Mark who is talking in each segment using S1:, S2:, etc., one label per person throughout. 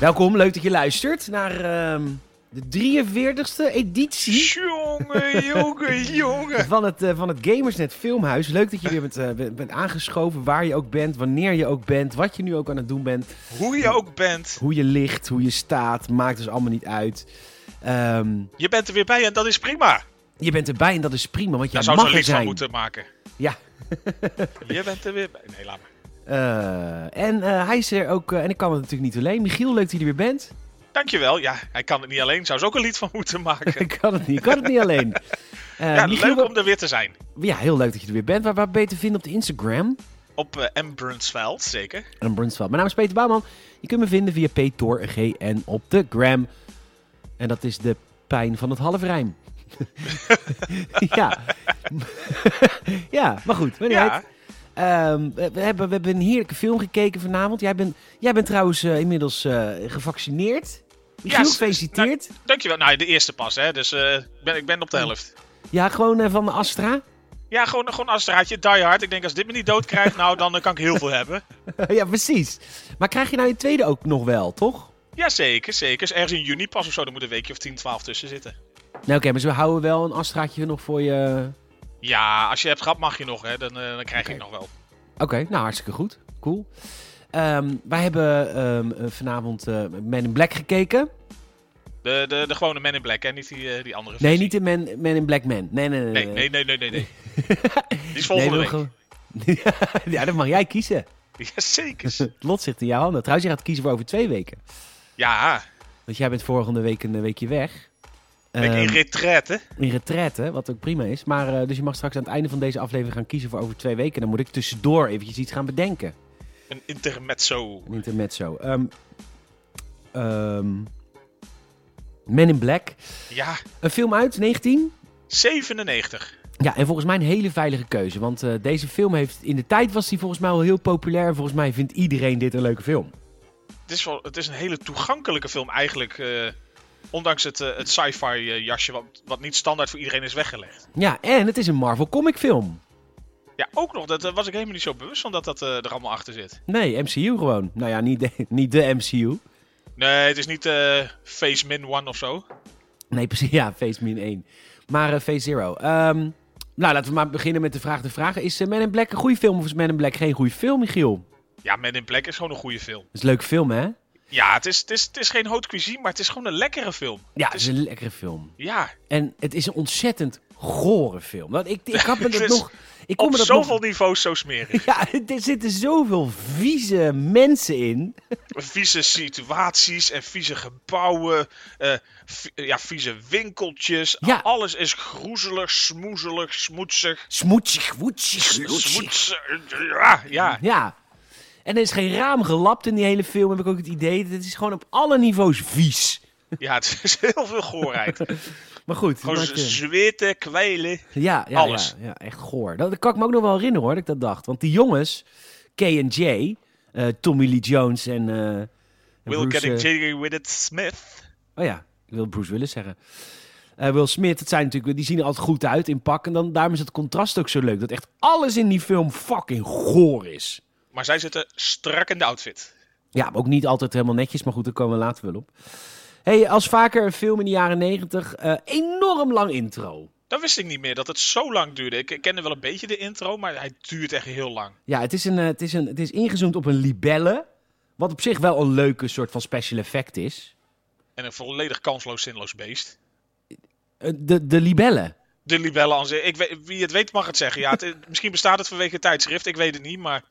S1: Welkom, leuk dat je luistert naar ehm, de 43ste editie
S2: Jongen, jongen, jongen.
S1: van het, eh, van het Gamersnet Filmhuis. Leuk dat je weer bent, eh, bent- bent aangeschoven, waar je ook bent, wanneer je ook bent, wat je nu ook aan het doen bent.
S2: Hoe je ook bent,
S1: Hoe je ligt, hoe je staat, maakt dus allemaal niet uit. Ehm,
S2: je bent er weer bij en dat is prima.
S1: je bent erbij en dat is prima, want jij
S2: Daar zou
S1: mag
S2: ze
S1: er
S2: lied van
S1: zijn.
S2: moeten maken.
S1: Ja.
S2: Je bent er weer bij. Nee, laat maar.
S1: Eh, en eh, hij is er ook, eh, en ik kan het natuurlijk niet alleen. Michiel, leuk dat je er weer bent.
S2: Dankjewel. Ja, hij kan het niet alleen. Zou ze ook een lied van moeten maken.
S1: ik kan het niet, kan het niet alleen. Eh,
S2: ja,
S1: Michiel,
S2: leuk om er weer te zijn.
S1: ja, heel leuk dat je er weer bent. Waar, waar ben je te vinden op de Instagram?
S2: Op M. Brunsveld, zeker.
S1: en Brunsveld. Mijn naam is Peter Bouwman. Je kunt me vinden via PTORGN op de gram. En dat is de pijn van het halfrijm. ja. ja, maar goed. uit.
S2: Ja,
S1: Ehm, we, hebben, we hebben een heerlijke film gekeken vanavond. Jij bent, jij bent trouwens eh, inmiddels eh, gevaccineerd.
S2: Ja, s-
S1: gefeliciteerd.
S2: dankjewel. Nou, de eerste pas, hè. Dus eh, ik ben, ik ben op de helft.
S1: Ja, gewoon van de Astra.
S2: Ja, gewoon, gewoon als straatje, die hard. Ik denk, als dit me niet dood krijgt, nou, dan kan ik heel veel hebben.
S1: ja, precies. Maar krijg je nou je tweede ook nog wel, toch?
S2: Ja, zeker, zeker. Is ergens in juni pas of zo, dan moet een weekje of 10, 12 tussen zitten.
S1: Nou, oké, maar we houden wel een Astraatje nog voor je...
S2: Ja, als je hebt gehad, mag je nog, hè. Dan, eh, dan krijg ik nog wel.
S1: Oké, nou hartstikke goed. Cool. Ehm, wij hebben ehm, eh, vanavond eh Man in Black gekeken.
S2: De, de, de gewone Men in Black, hè? Niet die, die andere
S1: Nee,
S2: versie.
S1: niet de Man, Man in Black Man. Nee, nee, nee.
S2: Nee, nee, nee, nee, nee. Die is volgende
S1: Nee,
S2: week.
S1: ja, dat mag jij kiezen.
S2: Jazeker.
S1: Het lot zit in jouw handen. Trouwens, je gaat kiezen voor over twee weken.
S2: Ja,
S1: Want jij bent volgende week een weekje weg.
S2: In
S1: Ehm,
S2: retraite.
S1: in retraite, wat ook prima is. Maar eh, dus je mag straks aan het einde van deze aflevering gaan kiezen voor over twee weken. Dan moet ik tussendoor eventjes iets gaan bedenken.
S2: Een intermezzo.
S1: Een intermezzo. Ehm ehm Men in Black.
S2: Ja,
S1: Een film uit 19?
S2: 97.
S1: Ja, en volgens mij een hele veilige keuze. Want eh, deze film heeft... In de tijd was die volgens mij al heel populair. En volgens mij vindt iedereen dit een leuke film.
S2: Het is, wel, het is een hele toegankelijke film eigenlijk. eh, ondanks het, eh, het sci-fi eh, jasje wat, wat niet standaard voor iedereen is weggelegd.
S1: Ja, en het is een Marvel comic film.
S2: Ja, ook nog. Dat eh, was ik helemaal niet zo bewust van dat dat er allemaal achter zit.
S1: Nee, MCU gewoon. Nou ja, niet de, niet de MCU.
S2: Nee, het is niet Face Min One of zo.
S1: Nee, precies. Ja, Phase Min 1. Maar Phase Zero. Ehm, nou, laten we maar beginnen met de vraag te vragen. Is Man in Black een goede film of is Man in Black geen goede film, Michiel?
S2: Ja, Men in Black is gewoon een goede film.
S1: Dat is een leuke film, hè?
S2: Ja, het is, het is, het is geen haute cuisine, maar het is gewoon een lekkere film.
S1: Ja,
S2: Het
S1: het is een lekkere film.
S2: Ja,
S1: En het is een ontzettend gore film. Want ik, ik had me dat nog... Ik kon
S2: op
S1: dat
S2: zoveel
S1: nog,
S2: niveaus zo smerig.
S1: Ja, er zitten zoveel vieze mensen in.
S2: vieze situaties en vieze gebouwen. eh, ja, vieze winkeltjes.
S1: Ja.
S2: Alles is groezelig, smoezelig, smoetsig.
S1: Smoetsig, woetsig, woetsig.
S2: Smoetsig. Ja, ja.
S1: Ja. En er is geen raam gelapt in die hele film, heb ik ook het idee. Het is gewoon op alle niveaus vies.
S2: ja, het is heel veel goorheid.
S1: Maar goed.
S2: Gewoon zweten, kwijlen.
S1: Ja, ja,
S2: Alles.
S1: Ja, ja, echt goor. Dat, dat kan ik me ook nog wel herinneren hoor, dat ik dat dacht. Want die jongens, K en J, eh, Tommy Lee Jones en... en
S2: Will
S1: Bruce,
S2: getting
S1: eh,
S2: jiggy with it, Smith.
S1: oh ja, ik wil Bruce Willis zeggen. Will Smith, dat zijn natuurlijk, die zien er altijd goed uit in pak. En dan, daarom is het contrast ook zo leuk. Dat echt alles in die film fucking goor is.
S2: Maar zij zitten strak in de outfit.
S1: Ja, maar ook niet altijd helemaal netjes, maar goed, daar komen we later wel op. Hey, als vaker een film in de jaren negentig, eh, enorm lang intro.
S2: Dat wist ik niet meer, dat het zo lang duurde. Ik kende wel een beetje de intro, maar hij duurt echt heel lang.
S1: Ja, het is, een, eh, het, is een, het is ingezoomd op een libelle. Wat op zich wel een leuke soort van special effect is.
S2: En een volledig kansloos, zinloos beest.
S1: Eh, De, de libelle.
S2: De aan zich. Ik weet, wie het weet mag het zeggen. Ja, het, misschien bestaat het vanwege het tijdschrift. Ik weet het niet, maar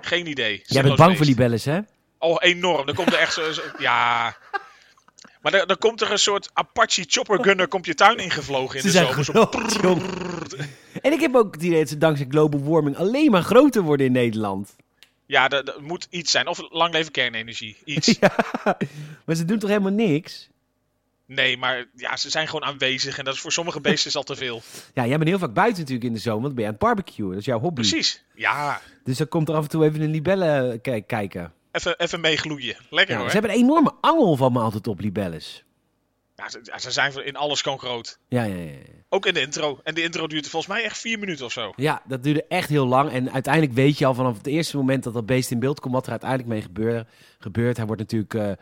S2: geen idee.
S1: Jij bent bang voor libelles, hè?
S2: Oh, enorm. Dan komt er echt zo... zo- ja... Maar dan, dan komt er een soort Apache chopper gunner komt je tuin ingevlogen in
S1: Ze
S2: de
S1: zijn
S2: zomer. Zo.
S1: En ik heb ook het idee dat ze dankzij global warming alleen maar groter worden in Nederland.
S2: Ja, dat, dat moet iets zijn. Of lang leven kernenergie. Iets.
S1: Ja, maar ze doen toch helemaal niks?
S2: Nee, maar ja, ze zijn gewoon aanwezig. En dat is voor sommige beesten al te veel.
S1: Ja, jij bent heel vaak buiten natuurlijk in de zomer, want dan ben je aan het barbecuen. Dat is jouw hobby.
S2: Precies. Ja,
S1: Dus dan komt er af en toe even een libelle ki- kijken.
S2: even, even meegloeien. Lekker
S1: Ja,
S2: hoor.
S1: ze hebben een enorme angel van me altijd op libelles.
S2: Ja, ze, zijn in alles gewoon groot.
S1: Ja, ja, ja.
S2: Ook in de intro. En de intro duurt volgens mij echt vier minuten of zo.
S1: Ja, dat duurde echt heel lang. En uiteindelijk weet je al vanaf het eerste moment dat dat beest in beeld komt, wat er uiteindelijk mee gebeurt. gebeurt. Hij wordt natuurlijk eh,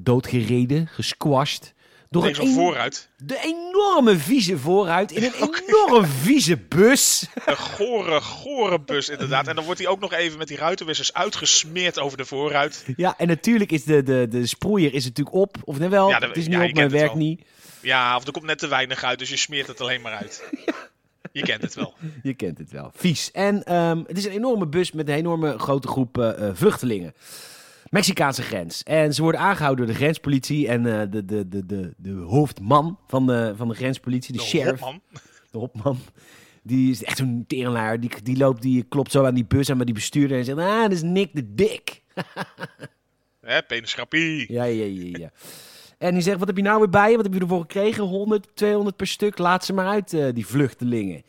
S1: doodgereden, gesquashed. Door een
S2: vooruit.
S1: de enorme vieze vooruit in een enorm vieze bus.
S2: Een gore, gore bus inderdaad. En dan wordt hij ook nog even met die ruitenwissers uitgesmeerd over de voorruit.
S1: Ja, en natuurlijk is de, de, de sproeier is natuurlijk op. Of nee wel,
S2: Ja, de-
S1: het is niet op, maar werkt niet.
S2: Ja, of er komt net te weinig uit, dus je smeert het alleen maar uit. Je kent het wel.
S1: Je kent het wel. Vies. En ehm, het is een enorme bus met een enorme grote groep eh, eh, vluchtelingen. Mexicaanse grens. En ze worden aangehouden door de grenspolitie en eh, de, de, de, de, de hoofdman van de, van de grenspolitie, de,
S2: De
S1: sheriff,
S2: hopman.
S1: de hoofdman. Die is echt zo'n terenlaar. Die, die loopt, die klopt zo aan die bus aan bij die bestuurder en zegt, ah, dat is Nick de Dik.
S2: Hè, penisgrappie.
S1: Ja, ja, ja, ja. En die zegt, wat heb je nou weer bij je? Wat heb je ervoor gekregen? 100, 200 per stuk? Laat ze maar uit, eh, die vluchtelingen.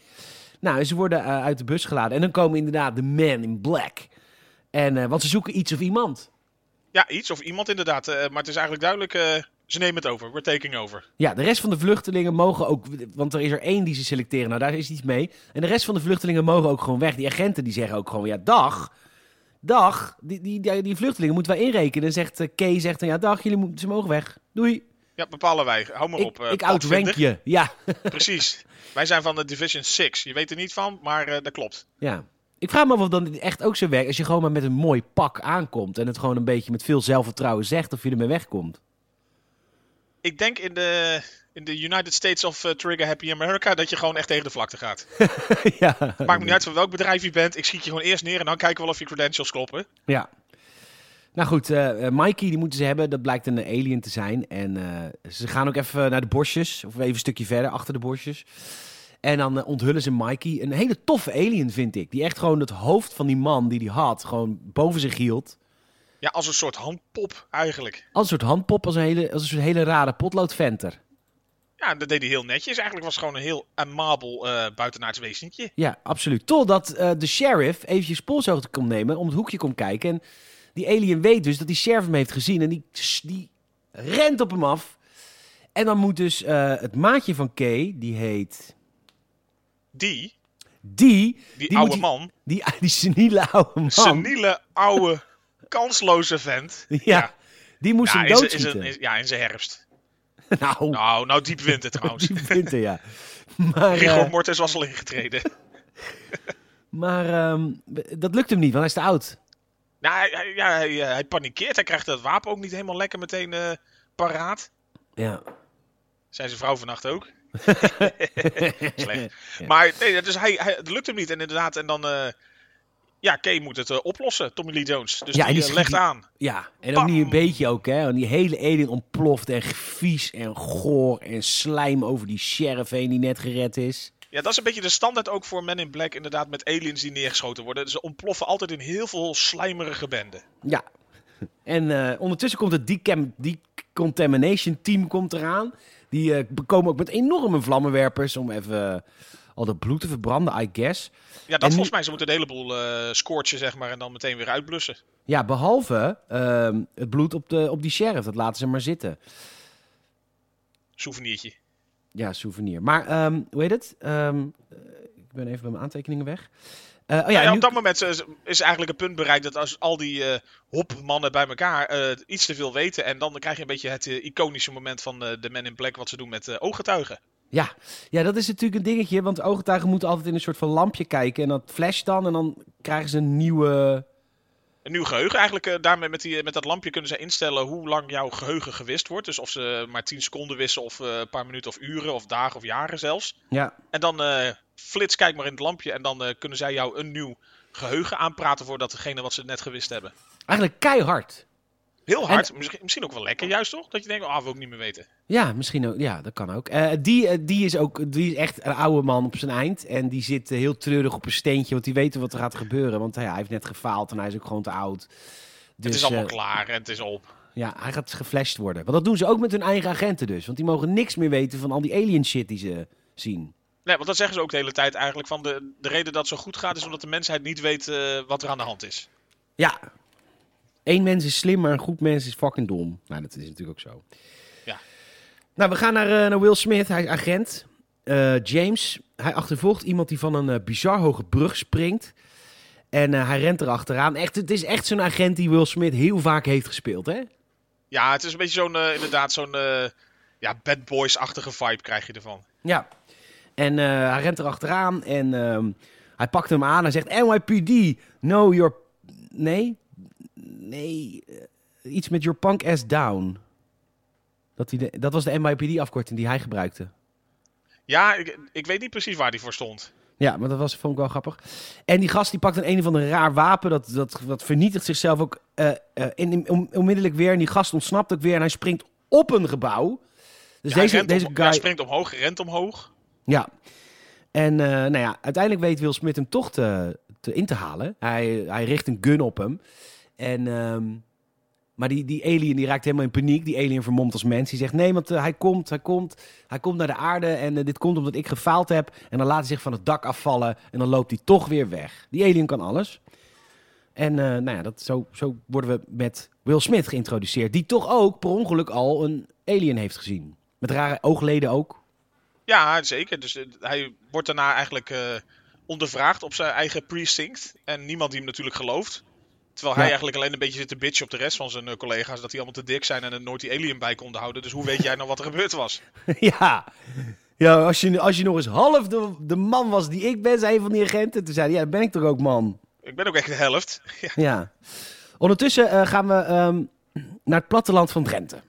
S1: Nou, ze worden eh, uit de bus geladen. En dan komen inderdaad de men in black. En, eh, want ze zoeken iets of iemand.
S2: Ja, iets of iemand inderdaad. eh, maar het is eigenlijk duidelijk, eh, ze nemen het over. We're taking over.
S1: Ja, de rest van de vluchtelingen mogen ook... Want er is er één die ze selecteren. Nou, daar is iets mee. En de rest van de vluchtelingen mogen ook gewoon weg. Die agenten die zeggen ook gewoon, ja, dag. Dag. Die, die, die, die vluchtelingen moeten wij inrekenen. En zegt eh, Kay, zegt dan, ja, dag, jullie moeten, ze mogen weg. Doei.
S2: Ja, bepalen wij. Hou maar
S1: Ik,
S2: op. eh,
S1: ik outrank je. Ja.
S2: Precies. Wij zijn van de Division 6. Je weet er niet van, maar dat klopt.
S1: Ja. Ik vraag me af of dan echt ook zo werkt als je gewoon maar met een mooi pak aankomt en het gewoon een beetje met veel zelfvertrouwen zegt of je ermee wegkomt.
S2: Ik denk in de, in de United States of eh, Trigger Happy America dat je gewoon echt tegen de vlakte gaat.
S1: ja.
S2: Maakt me niet uit van welk bedrijf je bent. Ik schiet je gewoon eerst neer en dan kijken we wel of je credentials kloppen.
S1: Ja. Nou goed, eh, eh, Mikey die moeten ze hebben. Dat blijkt een alien te zijn. En ze gaan ook even naar de bosjes. Of even een stukje verder, achter de bosjes. En dan eh, onthullen ze Mikey. Een hele toffe alien, vind ik. Die echt gewoon het hoofd van die man die die had, gewoon boven zich hield.
S2: Ja, als een soort handpop eigenlijk.
S1: Als een soort handpop, als een hele, als een soort hele rare potloodventer.
S2: Ja, dat deed hij heel netjes. Eigenlijk was het gewoon een heel amabel eh buitenaards wezentje.
S1: Ja, absoluut. Totdat eh, de sheriff eventjes polshoogte komt nemen, om het hoekje komt kijken. En die alien weet dus dat die sheriff hem heeft gezien en die, die rent op hem af. En dan moet dus het maatje van Kay, die heet...
S2: Die,
S1: Die,
S2: die, oude
S1: die-
S2: man,
S1: die, die seniele oude man.
S2: seniele, oude, kansloze vent.
S1: Ja, die moest
S2: Ja,
S1: hem doodschieten.
S2: ja, in zijn herfst.
S1: nou,
S2: Nou, nou diep winter trouwens.
S1: die winter, ja. Maar,
S2: Rigor
S1: eh,
S2: Mortis was al ingetreden.
S1: maar ehm, dat lukt hem niet, want hij is te oud.
S2: Nou, hij, hij- ja, hij, eh, hij panikeert. Hij krijgt dat wapen ook niet helemaal lekker meteen eh, paraat.
S1: Ja.
S2: Zijn zijn vrouw vannacht ook. Slecht.
S1: Ja.
S2: Maar nee, dus hij, hij, het lukt hem niet. En inderdaad, en dan... eh, ja, Kay moet het eh, oplossen, Tommy Lee Jones. Dus
S1: Ja,
S2: die,
S1: die
S2: eh, legt
S1: die-
S2: aan.
S1: Ja, en ook
S2: Bam!
S1: niet een beetje ook, hè. Want die hele alien ontploft en vies en goor en slijm over die sheriff heen die net gered is.
S2: Ja, dat is een beetje de standaard ook voor Men in Black. Inderdaad, met aliens die neergeschoten worden. Ze ontploffen altijd in heel veel slijmerige benden.
S1: Ja. En ondertussen komt het decam- decontamination team komt eraan. Die eh, komen ook met enorme vlammenwerpers om even eh, al dat bloed te verbranden, I guess.
S2: Ja, dat
S1: En
S2: volgens mij. Ze moeten een heleboel scorchen, zeg maar. En dan meteen weer uitblussen.
S1: Ja, behalve ehm, het bloed op, de, op die sheriff. Dat laten ze maar zitten.
S2: Souvenirtje.
S1: Ja, souvenir. Maar, ehm, hoe heet het? Ehm, eh, ik ben even bij mijn aantekeningen weg. Oh ja, nu-
S2: op dat moment is, eigenlijk een punt bereikt dat als al die eh hopmannen bij elkaar eh, iets te veel weten. En dan krijg je een beetje het iconische moment van de Men in Black wat ze doen met ooggetuigen.
S1: Ja. ja, dat is natuurlijk een dingetje. Want ooggetuigen moeten altijd in een soort van lampje kijken. En dat flasht dan. En dan krijgen ze een nieuwe...
S2: Een nieuw geheugen. Eigenlijk daarmee met, die, met dat lampje kunnen ze instellen hoe lang jouw geheugen gewist wordt. Dus of ze maar 10 seconden wissen of een paar minuten of uren of dagen of jaren zelfs.
S1: Ja,
S2: En dan flits, kijk maar in het lampje en dan eh, kunnen zij jou een nieuw geheugen aanpraten voor datgene wat ze net gewist hebben.
S1: eigenlijk keihard.
S2: Heel hard, misschien, misschien ook wel lekker juist toch? Dat je denkt, ah, wil ik niet meer weten.
S1: Ja, misschien ook. Ja, dat kan ook. Eh, die, eh, die is ook die is echt een oude man op zijn eind. En die zit heel treurig op een steentje. Want die weet wat er gaat gebeuren. Want ja, hij heeft net gefaald en hij is ook gewoon te oud. Dus
S2: het is allemaal klaar en het is op.
S1: ja, hij gaat geflasht worden. Want dat doen ze ook met hun eigen agenten dus. Want die mogen niks meer weten van al die alien shit die ze zien.
S2: Nee, want dat zeggen ze ook de hele tijd eigenlijk. Van de, de reden dat het zo goed gaat is omdat de mensheid niet weet eh, wat er aan de hand is.
S1: Ja. Eén mens is slim, maar een goed mens is fucking dom. Nou, dat is natuurlijk ook zo.
S2: Ja.
S1: Nou, we gaan naar, eh, naar Will Smith. Hij is agent. Eh, James, hij achtervolgt iemand die van een bizar hoge brug springt. En hij rent erachteraan. Echt, het is echt zo'n agent die Will Smith heel vaak heeft gespeeld, hè?
S2: Ja, het is een beetje zo'n, inderdaad, zo'n ja, bad boys-achtige vibe krijg je ervan.
S1: Ja. En eh, hij rent erachteraan en ehm, hij pakt hem aan. Hij zegt, NYPD, no, your... Nee? Nee. eh, iets met your punk ass down. Dat, hij de, dat was de NYPD-afkorting die hij gebruikte.
S2: Ja, ik, ik weet niet precies waar die voor stond.
S1: Ja, maar dat was, vond ik wel grappig. En die gast die pakt een een of ander raar wapen. Dat, dat, dat vernietigt zichzelf ook in, on- onmiddellijk weer. En die gast ontsnapt ook weer. En hij springt op een gebouw. Dus
S2: Ja,
S1: deze, deze guy...
S2: Hij springt omhoog, rent omhoog.
S1: Ja. En eh, nou ja, uiteindelijk weet Will Smith hem toch te, te in te halen. Hij, hij richt een gun op hem. En, ehm, maar die, die alien die raakt helemaal in paniek. Die alien vermomt als mens. Die zegt nee, want eh, hij komt, hij komt. Hij komt naar de aarde en eh, dit komt omdat ik gefaald heb. En dan laat hij zich van het dak afvallen en dan loopt hij toch weer weg. Die alien kan alles. En nou ja, dat, zo, zo worden we met Will Smith geïntroduceerd. Die toch ook per ongeluk al een alien heeft gezien. Met rare oogleden ook.
S2: Ja, zeker. Dus eh, hij wordt daarna eigenlijk eh, ondervraagd op zijn eigen precinct. En niemand die hem natuurlijk gelooft. Terwijl hij eigenlijk alleen een beetje zit te bitchen op de rest van zijn eh, collega's. Dat die allemaal te dik zijn en er nooit die alien bij konden houden. Dus hoe weet jij nou wat er gebeurd was?
S1: Ja, ja als, je, als je nog eens half de, de man was die ik ben, zei een van die agenten. Toen zei hij, ja, ben ik toch ook, man.
S2: Ik ben ook echt de helft. Ja,
S1: Ja. Ondertussen gaan we ehm, naar het platteland van Drenthe.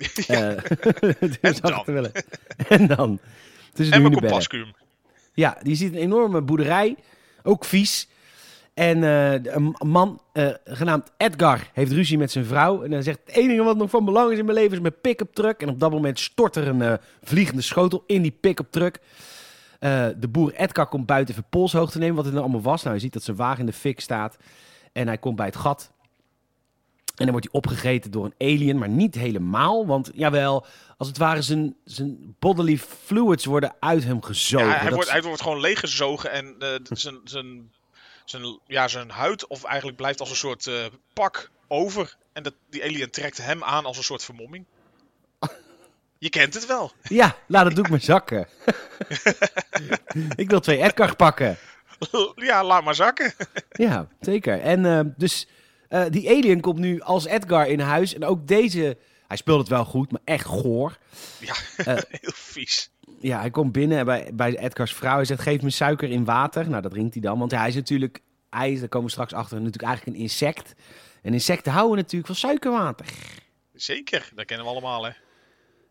S2: ja.
S1: Eh,
S2: En
S1: zou ik
S2: dan?
S1: te willen. en dan? Tussen
S2: en mijn compascuum.
S1: Ja, die ziet een enorme boerderij. Ook vies. En eh, een man eh, genaamd Edgar heeft ruzie met zijn vrouw. En hij zegt, het enige wat nog van belang is in mijn leven is mijn pick-up truck. En op dat moment stort er een vliegende schotel in die pick-up truck. De boer Edgar komt buiten even polshoogte nemen wat het nou allemaal was. Nou, je ziet dat zijn wagen in de fik staat. En hij komt bij het gat. En dan wordt hij opgegeten door een alien, maar niet helemaal. Want jawel, als het ware zijn, zijn bodily fluids worden uit hem gezogen.
S2: Ja, hij,
S1: Dat
S2: wordt, hij wordt gewoon leeggezogen en eh, zijn, zijn, zijn, ja, zijn huid of eigenlijk blijft als een soort eh, pak over. En dat, die alien trekt hem aan als een soort vermomming. Je kent het wel.
S1: Ja, laat het doek maar zakken. ik wil twee Edgar pakken.
S2: ja, laat maar zakken.
S1: Ja, zeker. En eh, dus eh, die alien komt nu als Edgar in huis. En ook deze, hij speelt het wel goed, maar echt goor.
S2: Ja,
S1: Eh.
S2: heel vies.
S1: Ja, hij komt binnen bij, bij Edgars vrouw. Hij zegt, geef me suiker in water. Nou, dat drinkt hij dan. Want hij is natuurlijk, hij is, daar komen we straks achter, natuurlijk eigenlijk een insect. En insecten houden natuurlijk van suikerwater.
S2: Zeker, dat kennen we allemaal hè.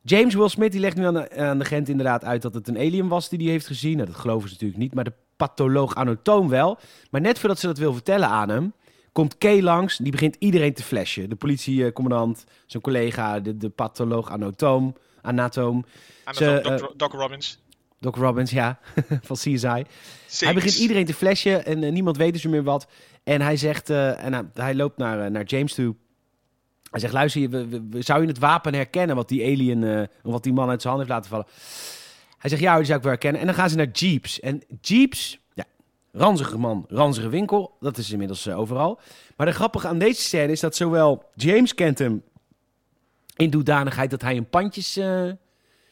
S1: James Will Smith die legt nu aan de, aan de Gent inderdaad uit dat het een alien was die hij heeft gezien. Nou, dat geloven ze natuurlijk niet, maar de patholoog anatoom wel. Maar net voordat ze dat wil vertellen aan hem, komt Kay langs. Die begint iedereen te flashen. De politiecommandant, zijn collega, de, de patholoog anatoom, anatoom.
S2: Aan
S1: Ze, eh,
S2: Doc Robbins.
S1: Doc Robbins, ja, van CSI. Hij begint iedereen te flashen en eh, niemand weet dus meer wat. En hij zegt, eh, en hij, hij loopt naar, naar James toe. Hij zegt, luister, we, we- we- zou je het wapen herkennen wat die alien, wat die man uit zijn hand heeft laten vallen? Hij zegt, ja, die zou ik wel herkennen. En dan gaan ze naar Jeeps. En Jeeps, ranzige man, ranzige winkel. Dat is inmiddels eh, overal. Maar de grappige aan deze scène is dat zowel James kent hem in doedanigheid dat hij een pandjes... eh,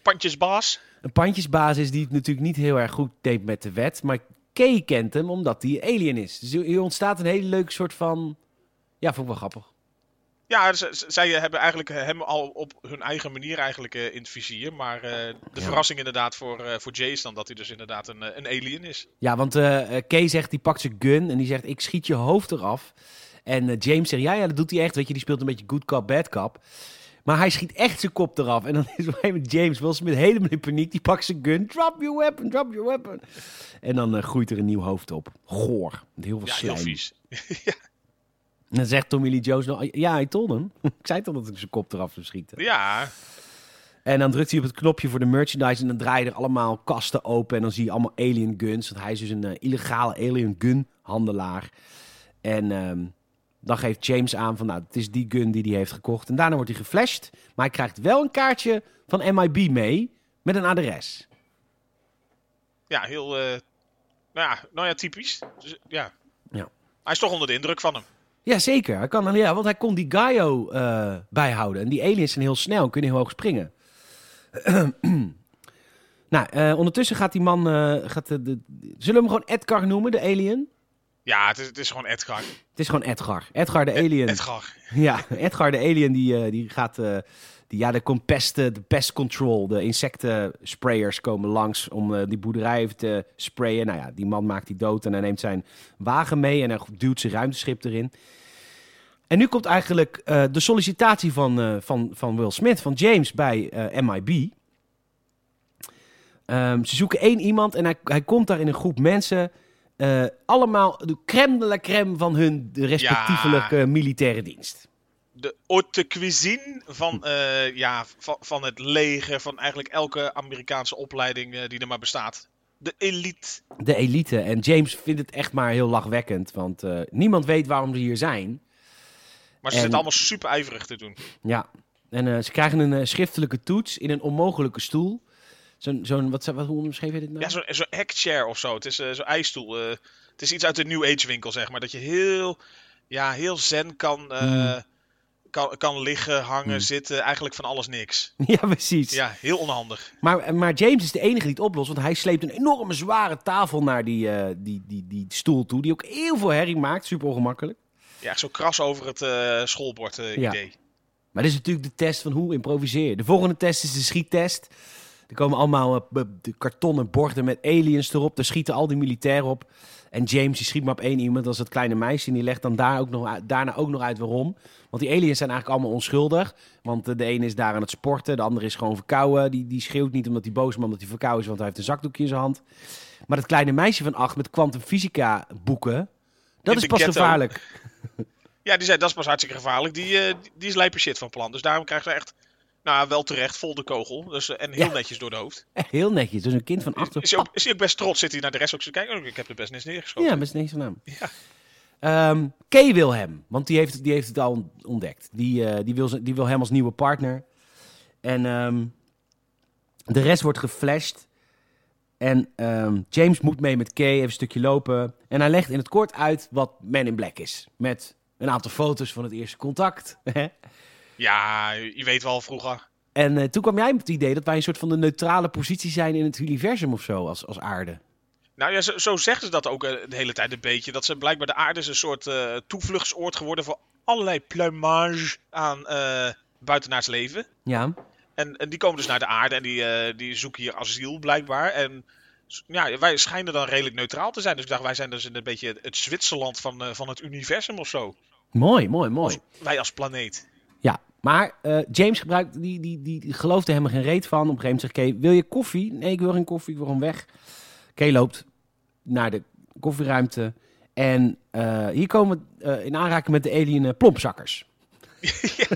S2: Pandjesbaas.
S1: een pandjesbaas is die het natuurlijk niet heel erg goed deed met de wet. Maar Kay kent hem omdat hij alien is. Dus hier ontstaat een hele leuke soort van... Ja, vond ik wel grappig.
S2: Ja, zij hebben eigenlijk hem al op hun eigen manier eigenlijk eh, in het vizier. Maar eh, de
S1: Ja.
S2: verrassing inderdaad voor, eh, voor Jay is dan dat hij dus inderdaad een, eh, een alien is.
S1: Ja, want eh eh, Kay zegt, die pakt zijn gun en die zegt, ik schiet je hoofd eraf. En eh, James zegt, ja, ja, dat doet hij echt. Weet je, die speelt een beetje good cop, bad cop. Maar hij schiet echt zijn kop eraf. En dan is op moment James Will Smith helemaal in paniek. Die pakt zijn gun. Drop your weapon, drop your weapon. En dan eh, groeit er een nieuw hoofd op. Goor. Met heel veel
S2: Ja, heel vies.
S1: En dan zegt Tommy Lee Jones nog, ja, hij told hem. ik zei toch dat ik zijn kop eraf zou schieten.
S2: Ja,
S1: En dan drukt hij op het knopje voor de merchandise en dan draaien er allemaal kasten open. En dan zie je allemaal alien guns, want hij is dus een eh, illegale alien gun handelaar. En ehm, dan geeft James aan van, nou, het is die gun die hij heeft gekocht. En daarna wordt hij geflasht, maar hij krijgt wel een kaartje van MIB mee met een adres.
S2: ja heel. eh, nou, ja, nou ja, typisch. Dus, ja.
S1: Ja.
S2: Hij is toch onder de indruk van hem.
S1: Ja, zeker. Hij kan, ja, want hij kon die Gaio eh, bijhouden. En die aliens zijn heel snel en kunnen heel hoog springen. nou, eh, ondertussen gaat die man... eh, gaat de, de- zullen we hem gewoon Edgar noemen, de alien?
S2: Ja, het is, het is gewoon Edgar.
S1: Het is gewoon Edgar. Edgar de alien.
S2: Edgar.
S1: Ja, Edgar de alien die, die gaat... die, ja, de, com- pesten, de pest control, de insectensprayers komen langs om eh, die boerderij even te sprayen. Nou ja, die man maakt die dood en hij neemt zijn wagen mee en hij duwt zijn ruimteschip erin. En nu komt eigenlijk eh, de sollicitatie van, eh, van, van Will Smith, van James bij MIB. Ehm, ze zoeken één iemand en hij, hij komt daar in een groep mensen. allemaal de crème de la crème van hun respectievelijke militaire dienst.
S2: De haute cuisine van, eh, ja, van, van het leger, van eigenlijk elke Amerikaanse opleiding eh, die er maar bestaat. De elite.
S1: De elite. En James vindt het echt maar heel lachwekkend, want eh, niemand weet waarom ze hier zijn.
S2: Maar ze
S1: En-
S2: zitten allemaal super ijverig te doen.
S1: Ja, en ze krijgen een schriftelijke toets in een onmogelijke stoel. Zo'n, zo'n wat, wat, hoe omschreef je dit nou?
S2: Ja, zo'n zo hackchair of zo. Het is zo'n ijsstoel. het is iets uit de New Age winkel, zeg maar. Dat je heel, ja, heel zen kan,
S1: Hmm.
S2: Kan, kan liggen, hangen,
S1: Hmm.
S2: zitten. Eigenlijk van alles niks.
S1: ja, precies.
S2: Ja, heel onhandig.
S1: Maar, maar James is de enige die het oplost, want hij sleept een enorme zware tafel naar die, eh, die, die, die stoel toe, die ook heel veel herrie maakt, super ongemakkelijk.
S2: Ja, zo kras over het eh, schoolbord eh,
S1: Ja.
S2: idee.
S1: Maar dit is natuurlijk de test van hoe improviseer je. De volgende test is de schiettest. Er komen allemaal eh, de kartonnen borden met aliens erop. Daar schieten al die militairen op. En James die schiet maar op één iemand, dat is het kleine meisje. En die legt dan daar ook nog, daarna ook nog uit waarom. Want die aliens zijn eigenlijk allemaal onschuldig. Want eh, de ene is daar aan het sporten, de andere is gewoon verkouden. Die, die schreeuwt niet omdat hij boos is, maar omdat hij verkouden is, want hij heeft een zakdoekje in zijn hand. Maar dat kleine meisje van acht met kwantumfysica boeken, dat
S2: In
S1: is pas
S2: ghetto.
S1: gevaarlijk.
S2: Ja, die zei dat is pas hartstikke gevaarlijk. Die, eh, die- is lijpe shit van plan. Dus daarom krijgt ze echt, nou wel terecht, vol de kogel. Dus, eh, en heel
S1: Ja.
S2: netjes door de hoofd.
S1: Echt heel netjes. Dus een kind van acht.
S2: Is hij, ook, is hij ook best trots? Zit hij naar de rest ook te kijken? Oh, ik heb er best niks neergeschoten.
S1: Ja, best niks van naam.
S2: Ja.
S1: Ehm, Kay wil hem, want die heeft, die heeft het al ontdekt. Die, eh, die, wil, ze- die wil hem als nieuwe partner. En ehm, de rest wordt geflasht. En ehm, James moet mee met Kay, even een stukje lopen. En hij legt in het kort uit wat Men in Black is. Met een aantal foto's van het eerste contact.
S2: Ja, je weet wel vroeger.
S1: en eh, toen kwam jij met het idee dat wij een soort van de neutrale positie zijn in het universum of zo, als, als aarde.
S2: Nou ja, zo, zo zeggen ze dat ook eh, de hele tijd een beetje. Dat ze blijkbaar de aarde is een soort eh, toevluchtsoord geworden voor allerlei plumage aan eh buitenaards leven.
S1: Ja,
S2: En, en die komen dus naar de aarde en die, die zoeken hier asiel blijkbaar. En ja, wij schijnen dan redelijk neutraal te zijn. Dus ik dacht, wij zijn dus een beetje het Zwitserland van, van het universum of zo.
S1: mooi, mooi, mooi.
S2: Als- wij als planeet.
S1: Maar eh, James gebruikt, die, die, die, geloofde helemaal geen reet van. Op een gegeven moment zegt Kay, wil je koffie? Nee, ik wil geen koffie, ik weg. Kay loopt naar de koffieruimte. En eh, hier komen we eh, in aanraking met de alien plompzakkers.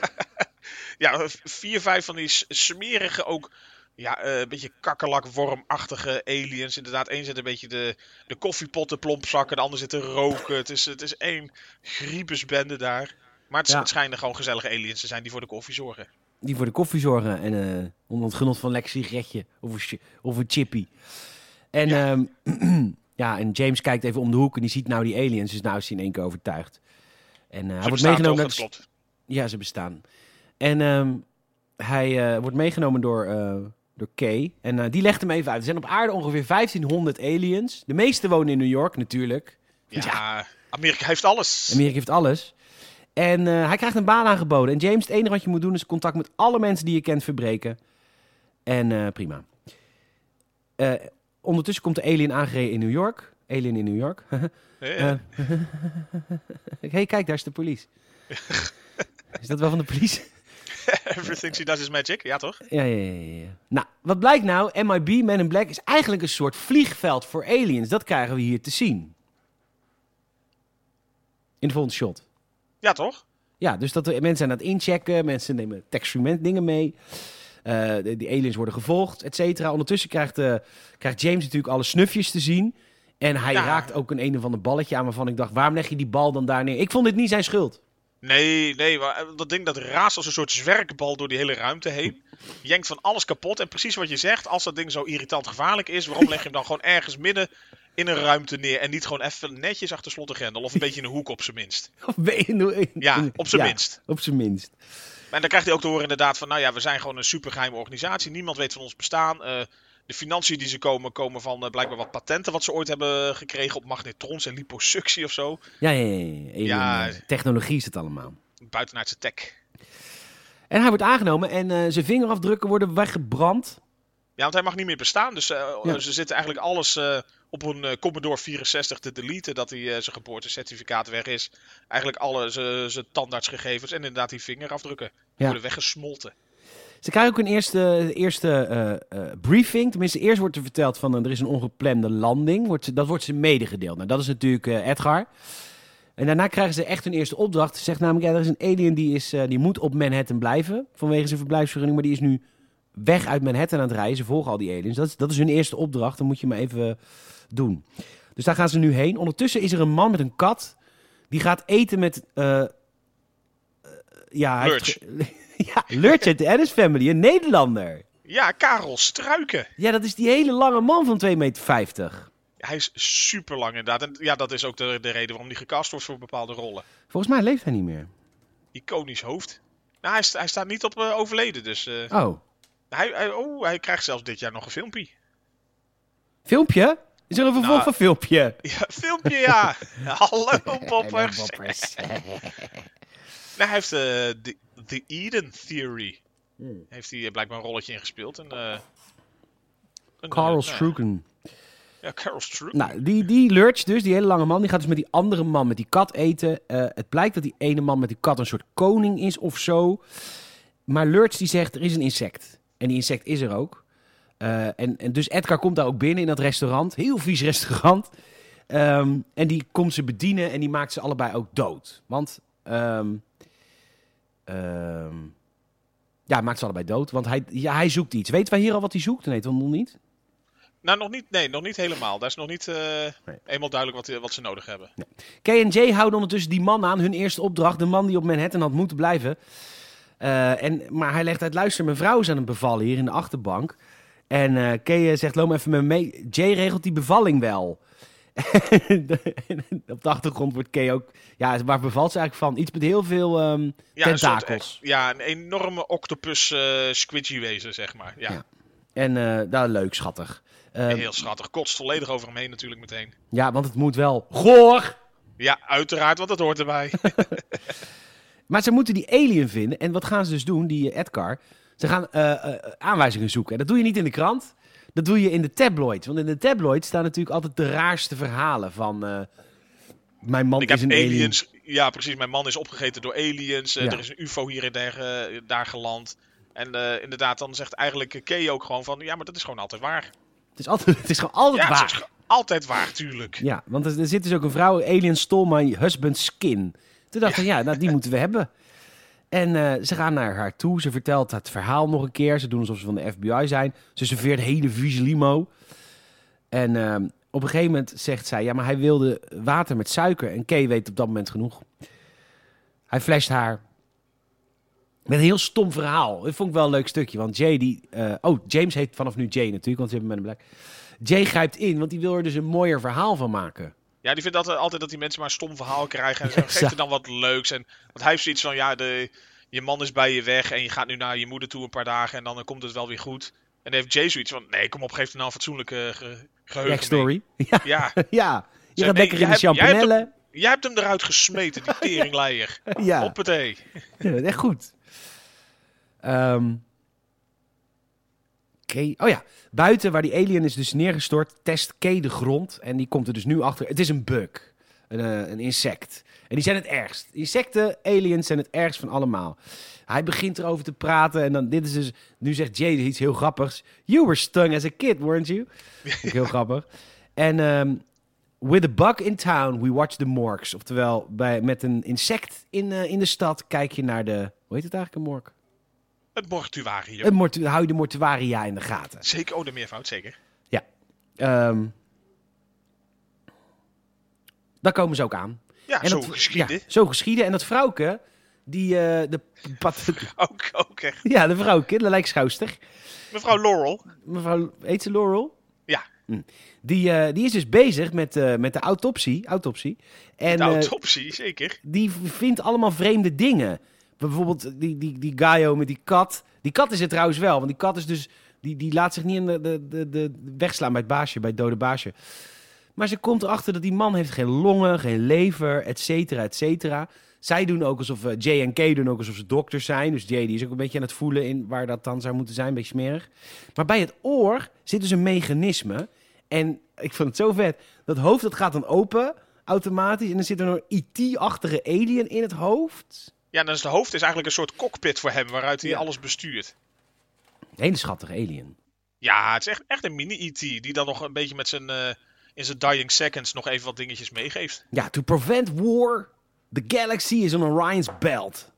S2: Ja, vier, vijf van die smerige ook. Ja, een beetje kakkerlak-wormachtige aliens. Inderdaad, één zit een beetje de, de koffiepotten plompzakken, de ander zit te roken. Het is, het is één griepesbende daar. Maar het,
S1: Ja.
S2: het schijnen gewoon gezellige aliens te zijn die voor de koffie zorgen.
S1: Die voor de koffie zorgen en eh onder het genot van een lekker sigaretje of een, of een chippy. En ja. ja, en James kijkt even om de hoek en die ziet nou die aliens. Dus nou is hij in één keer overtuigd. En eh, hij
S2: Ze
S1: wordt meegenomen
S2: toch? Dat.
S1: Ja, ze bestaan. En ehm, hij eh, wordt meegenomen door, eh, door Kay. En eh, die legt hem even uit. Er zijn op aarde ongeveer 1500 aliens. De meeste wonen in New York natuurlijk.
S2: Ja, Amerika heeft alles.
S1: Amerika heeft alles. En eh, hij krijgt een baan aangeboden. En James, het enige wat je moet doen is contact met alle mensen die je kent verbreken. En eh, prima. Eh, ondertussen komt de alien aangereden in New York. Alien in New York.
S2: Eh,
S1: hey, kijk, daar is de police. is dat wel van de police?
S2: Everything she does is magic, ja toch?
S1: Ja, ja, ja, ja. Nou, wat blijkt nou? MIB, Men in Black, is eigenlijk een soort vliegveld voor aliens. Dat krijgen we hier te zien. In de volgende shot.
S2: Ja toch?
S1: Ja, dus dat mensen zijn aan het inchecken. Mensen nemen textument dingen mee. Eh, de, die aliens worden gevolgd, et cetera. Ondertussen krijgt, eh, krijgt James natuurlijk alle snufjes te zien. En hij
S2: Ja.
S1: raakt ook een een of ander balletje aan waarvan ik dacht... waarom leg je die bal dan daar neer? Ik vond dit niet zijn schuld.
S2: Nee, nee, maar eh, dat ding dat raast als een soort zwerkbal door die hele ruimte heen. Jenkt van alles kapot. En precies wat je zegt, als dat ding zo irritant gevaarlijk is, waarom leg je hem dan gewoon ergens midden in een ruimte neer en niet gewoon even netjes achter slot en grendel of een beetje in een hoek op zijn minst?
S1: Of ben je
S2: Ja, op zijn
S1: Ja,
S2: minst.
S1: Op zijn minst.
S2: En dan krijgt hij ook te horen inderdaad van, nou ja, we zijn gewoon een supergeheime organisatie. Niemand weet van ons bestaan. Eh, de financiën die ze komen, komen van eh, blijkbaar wat patenten wat ze ooit hebben gekregen op magnetrons en liposuctie of zo.
S1: Ja, ja, ja. ja. Alien,
S2: Ja.
S1: eh, Technologie is het allemaal.
S2: Buitenaardse tech.
S1: En hij wordt aangenomen en zijn vingerafdrukken worden weggebrand.
S2: Ja, want hij mag niet meer bestaan. Dus eh,
S1: Ja.
S2: ze zitten eigenlijk alles eh, op een eh, Commodore 64 te deleten. Dat hij eh, zijn geboortecertificaat weg is. Eigenlijk alle zijn zijn tandartsgegevens en inderdaad die vingerafdrukken.
S1: Ja.
S2: worden weggesmolten.
S1: Ze krijgen ook een eerste, eerste eh, eh, briefing. Tenminste, eerst wordt er verteld van eh, er is een ongepland landing. Wordt, ze- dat wordt ze medegedeeld. Nou, dat is natuurlijk eh, Edgar. En daarna krijgen ze echt hun eerste opdracht. Ze zegt namelijk, ja, er is een alien die, is, eh, die moet op Manhattan blijven. Vanwege zijn verblijfsvergunning. Maar die is nu weg uit Manhattan aan het reizen. Ze volgen al die aliens. Dat is, dat is hun eerste opdracht. Dat moet je maar even doen. Dus daar gaan ze nu heen. Ondertussen is er een man met een kat. Die gaat eten met... eh, ja,
S2: Lurch.
S1: ja, Lurch uit de Addams Family. Een Nederlander.
S2: Ja, Karel Struiken.
S1: Ja, dat is die hele lange man van 2,50 meter.
S2: Hij is super lang inderdaad. En ja, dat is ook de, de reden waarom hij gecast wordt voor bepaalde rollen.
S1: Volgens mij leeft hij niet meer.
S2: Iconisch hoofd. Nou, hij, hij staat niet op eh, overleden, dus
S1: Oh,
S2: hij, hij, oh, hij krijgt zelfs dit jaar nog een filmpje.
S1: filmpje? Is er een vervolg
S2: Nou,
S1: van filmpje?
S2: Ja, filmpje ja. Hallo poppers. Nou, hij heeft eh, de The Eden Theory.
S1: Hmm.
S2: Heeft hij eh, blijkbaar een rolletje ingespeeld. En, eh, een,
S1: Carl
S2: eh, nou,
S1: Strucken.
S2: Ja, Carl Strucken.
S1: Nou, die, die Lurch dus, die hele lange man, die gaat dus met die andere man met die kat eten. Eh, het blijkt dat die ene man met die kat een soort koning is of zo. Maar Lurch die zegt, er is een insect. En die insect is er ook. Eh, en, en dus Edgar komt daar ook binnen in dat restaurant. Heel vies restaurant. Ehm, en die komt ze bedienen en die maakt ze allebei ook dood. Want, ehm, ehm, ja, maakt ze allebei dood. Want hij, ja, hij zoekt iets. Weten wij hier al wat hij zoekt? Nee, toch nog niet?
S2: Nou, nog niet, nee, nog niet helemaal. Daar is nog niet eh, eenmaal duidelijk wat, wat ze nodig hebben.
S1: K&J houden ondertussen die man aan, hun eerste opdracht. De man die op Manhattan had moeten blijven. Eh, en, maar hij legt uit, luister, mijn vrouw is aan het bevallen hier in de achterbank. En eh Kay zegt, loop even met me mee. Jay regelt die bevalling wel. op de achtergrond wordt Kay ook... Ja, waar bevalt ze eigenlijk van? Iets met heel veel ehm,
S2: Ja, een soort,
S1: tentakels.
S2: eh, ja, een enorme octopus eh squidgy wezen, zeg maar. Ja,
S1: Ja. En eh daar leuk, schattig. Eh,
S2: heel schattig. Kotst volledig over hem heen natuurlijk meteen.
S1: ja, want het moet wel goor.
S2: Ja, uiteraard, want dat hoort erbij.
S1: Maar ze moeten die alien vinden. En wat gaan ze dus doen, die eh, Edgar? Ze gaan eh, eh, aanwijzingen zoeken. En dat doe je niet in de krant. Dat doe je in de tabloids. Want in de tabloids staan natuurlijk altijd de raarste verhalen van... mijn man
S2: Ik
S1: is een alien.
S2: aliens. Ja, precies. Mijn man is opgegeten door aliens.
S1: Ja.
S2: Er is een UFO hier en daar, daar geland. En inderdaad, dan zegt eigenlijk Kay ook gewoon van... Ja, maar dat is gewoon altijd waar.
S1: Het, is altijd, het is gewoon altijd
S2: Ja, het
S1: waar.
S2: is gewoon altijd waar, tuurlijk.
S1: Ja, want er, er zit dus ook een vrouw... Alien stole my husband's skin. Toen dacht ik, ja, nou, die moeten we hebben. En eh, ze gaan naar haar toe. Ze vertelt het verhaal nog een keer. Ze doen alsof ze van de FBI zijn. Ze serveert hele vieze limo. En ehm, op een gegeven moment zegt zij... Ja, maar hij wilde water met suiker. En Kay weet op dat moment genoeg. Hij flasht haar. Met een heel stom verhaal. Dat vond ik wel een leuk stukje. Want Jay die... eh, oh, James heet vanaf nu Jay natuurlijk. Want ze hebben met een black. Jay grijpt in. Want die wil er dus een mooier verhaal van maken.
S2: Ja, die vindt altijd, altijd dat die mensen maar een stom verhaal krijgen. En zo, geef er dan wat leuks. En, want hij heeft zoiets van, ja, de, je man is bij je weg. En je gaat nu naar je moeder toe een paar dagen. En dan komt het wel weer goed. En dan heeft Jay zoiets van, nee, kom op, geef er nou een fatsoenlijke ge, geheugen mee.
S1: Backstory. Ja,
S2: Ja,
S1: ja. Je gaat
S2: nee,
S1: lekker in de
S2: jij hebt- jij hem eruit gesmeten, die teringleier.
S1: Ja.
S2: Hoppatee.
S1: Ja, echt goed. Ehm Kay- oh ja, buiten waar die alien is dus neergestort, test Kay de grond. En die komt er dus nu achter. Het is een bug, een, eh, een insect. En die zijn het ergst. Insecten, aliens zijn het ergst van allemaal. Hij begint erover te praten en dan, dit is dus, nu zegt Jay iets heel grappigs. You were stung as a kid, weren't you? Heel grappig. En ehm, with a bug in town, we watch the morgues. Oftewel, bij, met een insect in, eh, in de stad kijk je naar de, hoe heet het eigenlijk, een morgue?
S2: Het mortuarium.
S1: Mortu hou je de mortuaria in de gaten.
S2: Zeker, oh, de meervoud, zeker.
S1: Ehm daar komen ze ook aan.
S2: Ja,
S1: En
S2: zo
S1: dat-
S2: geschieden.
S1: Ja, zo geschieden. En dat vrouwke, die, eh, de, pat,
S2: Ook, ook echt.
S1: ja, de vrouwke, de lijkschouwster.
S2: Mevrouw Laurel.
S1: Mevrouw, heet ze Laurel?
S2: Ja.
S1: Hm. Die, eh, die is dus bezig met, eh, met de autopsie. autopsie. En
S2: De autopsie, zeker.
S1: die vindt allemaal vreemde dingen. Bijvoorbeeld die, die, die Gaio met die kat. Die kat is het trouwens wel, want die kat is dus... Die, die laat zich niet in de, de, de, de wegslaan bij het baasje, bij het dode baasje. Maar ze komt erachter dat die man heeft geen longen, geen lever, et cetera, et cetera. Zij doen ook alsof... Jay en Kay doen ook alsof ze dokters zijn. Dus Jay die is ook een beetje aan het voelen in waar dat dan zou moeten zijn. Een beetje smerig. Maar bij het oor zit dus een mechanisme. En ik vond het zo vet. Dat hoofd dat gaat dan open, automatisch. En dan zit er een IT-achtige alien in het hoofd.
S2: Ja, dan is de hoofd is eigenlijk een soort cockpit voor hem, waaruit hij
S1: Ja.
S2: alles bestuurt.
S1: Een hele schattige alien.
S2: Ja, het is echt, echt een mini-E.T. die dan nog een beetje met zijn... eh, in zijn dying seconds nog even wat dingetjes meegeeft.
S1: Ja, to prevent war, the galaxy is on Orion's belt.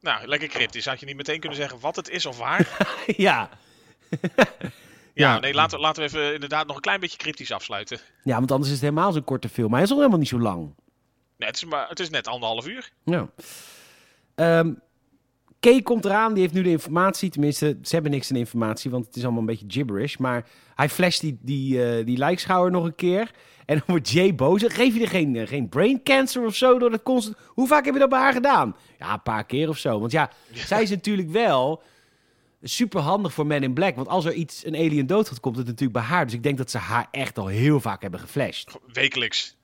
S2: Nou, lekker cryptisch. Had je niet meteen kunnen zeggen wat het is of waar?
S1: ja.
S2: Ja,
S1: Ja.
S2: nee, laten, laten we even inderdaad nog een klein beetje cryptisch afsluiten.
S1: ja, want anders is het helemaal zo'n korte film. Maar hij is al helemaal niet zo lang.
S2: Nee, het is, maar, het is net anderhalf uur.
S1: Ja. Kay komt eraan, die heeft nu de informatie. Tenminste, ze hebben niks aan informatie, want het is allemaal een beetje gibberish. Maar hij flasht die, die, eh, die lijkschouwer nog een keer. En dan wordt Jay boos. Geef je er geen, eh, geen brain cancer of zo door dat constant... Hoe vaak heb je dat bij haar gedaan? Ja, een paar keer of zo. Want ja, zij is natuurlijk wel super handig voor Men in Black. Want als er iets, een alien doodgaat, komt het natuurlijk bij haar. Dus ik denk dat ze haar echt al heel vaak hebben geflasht.
S2: Wekelijks.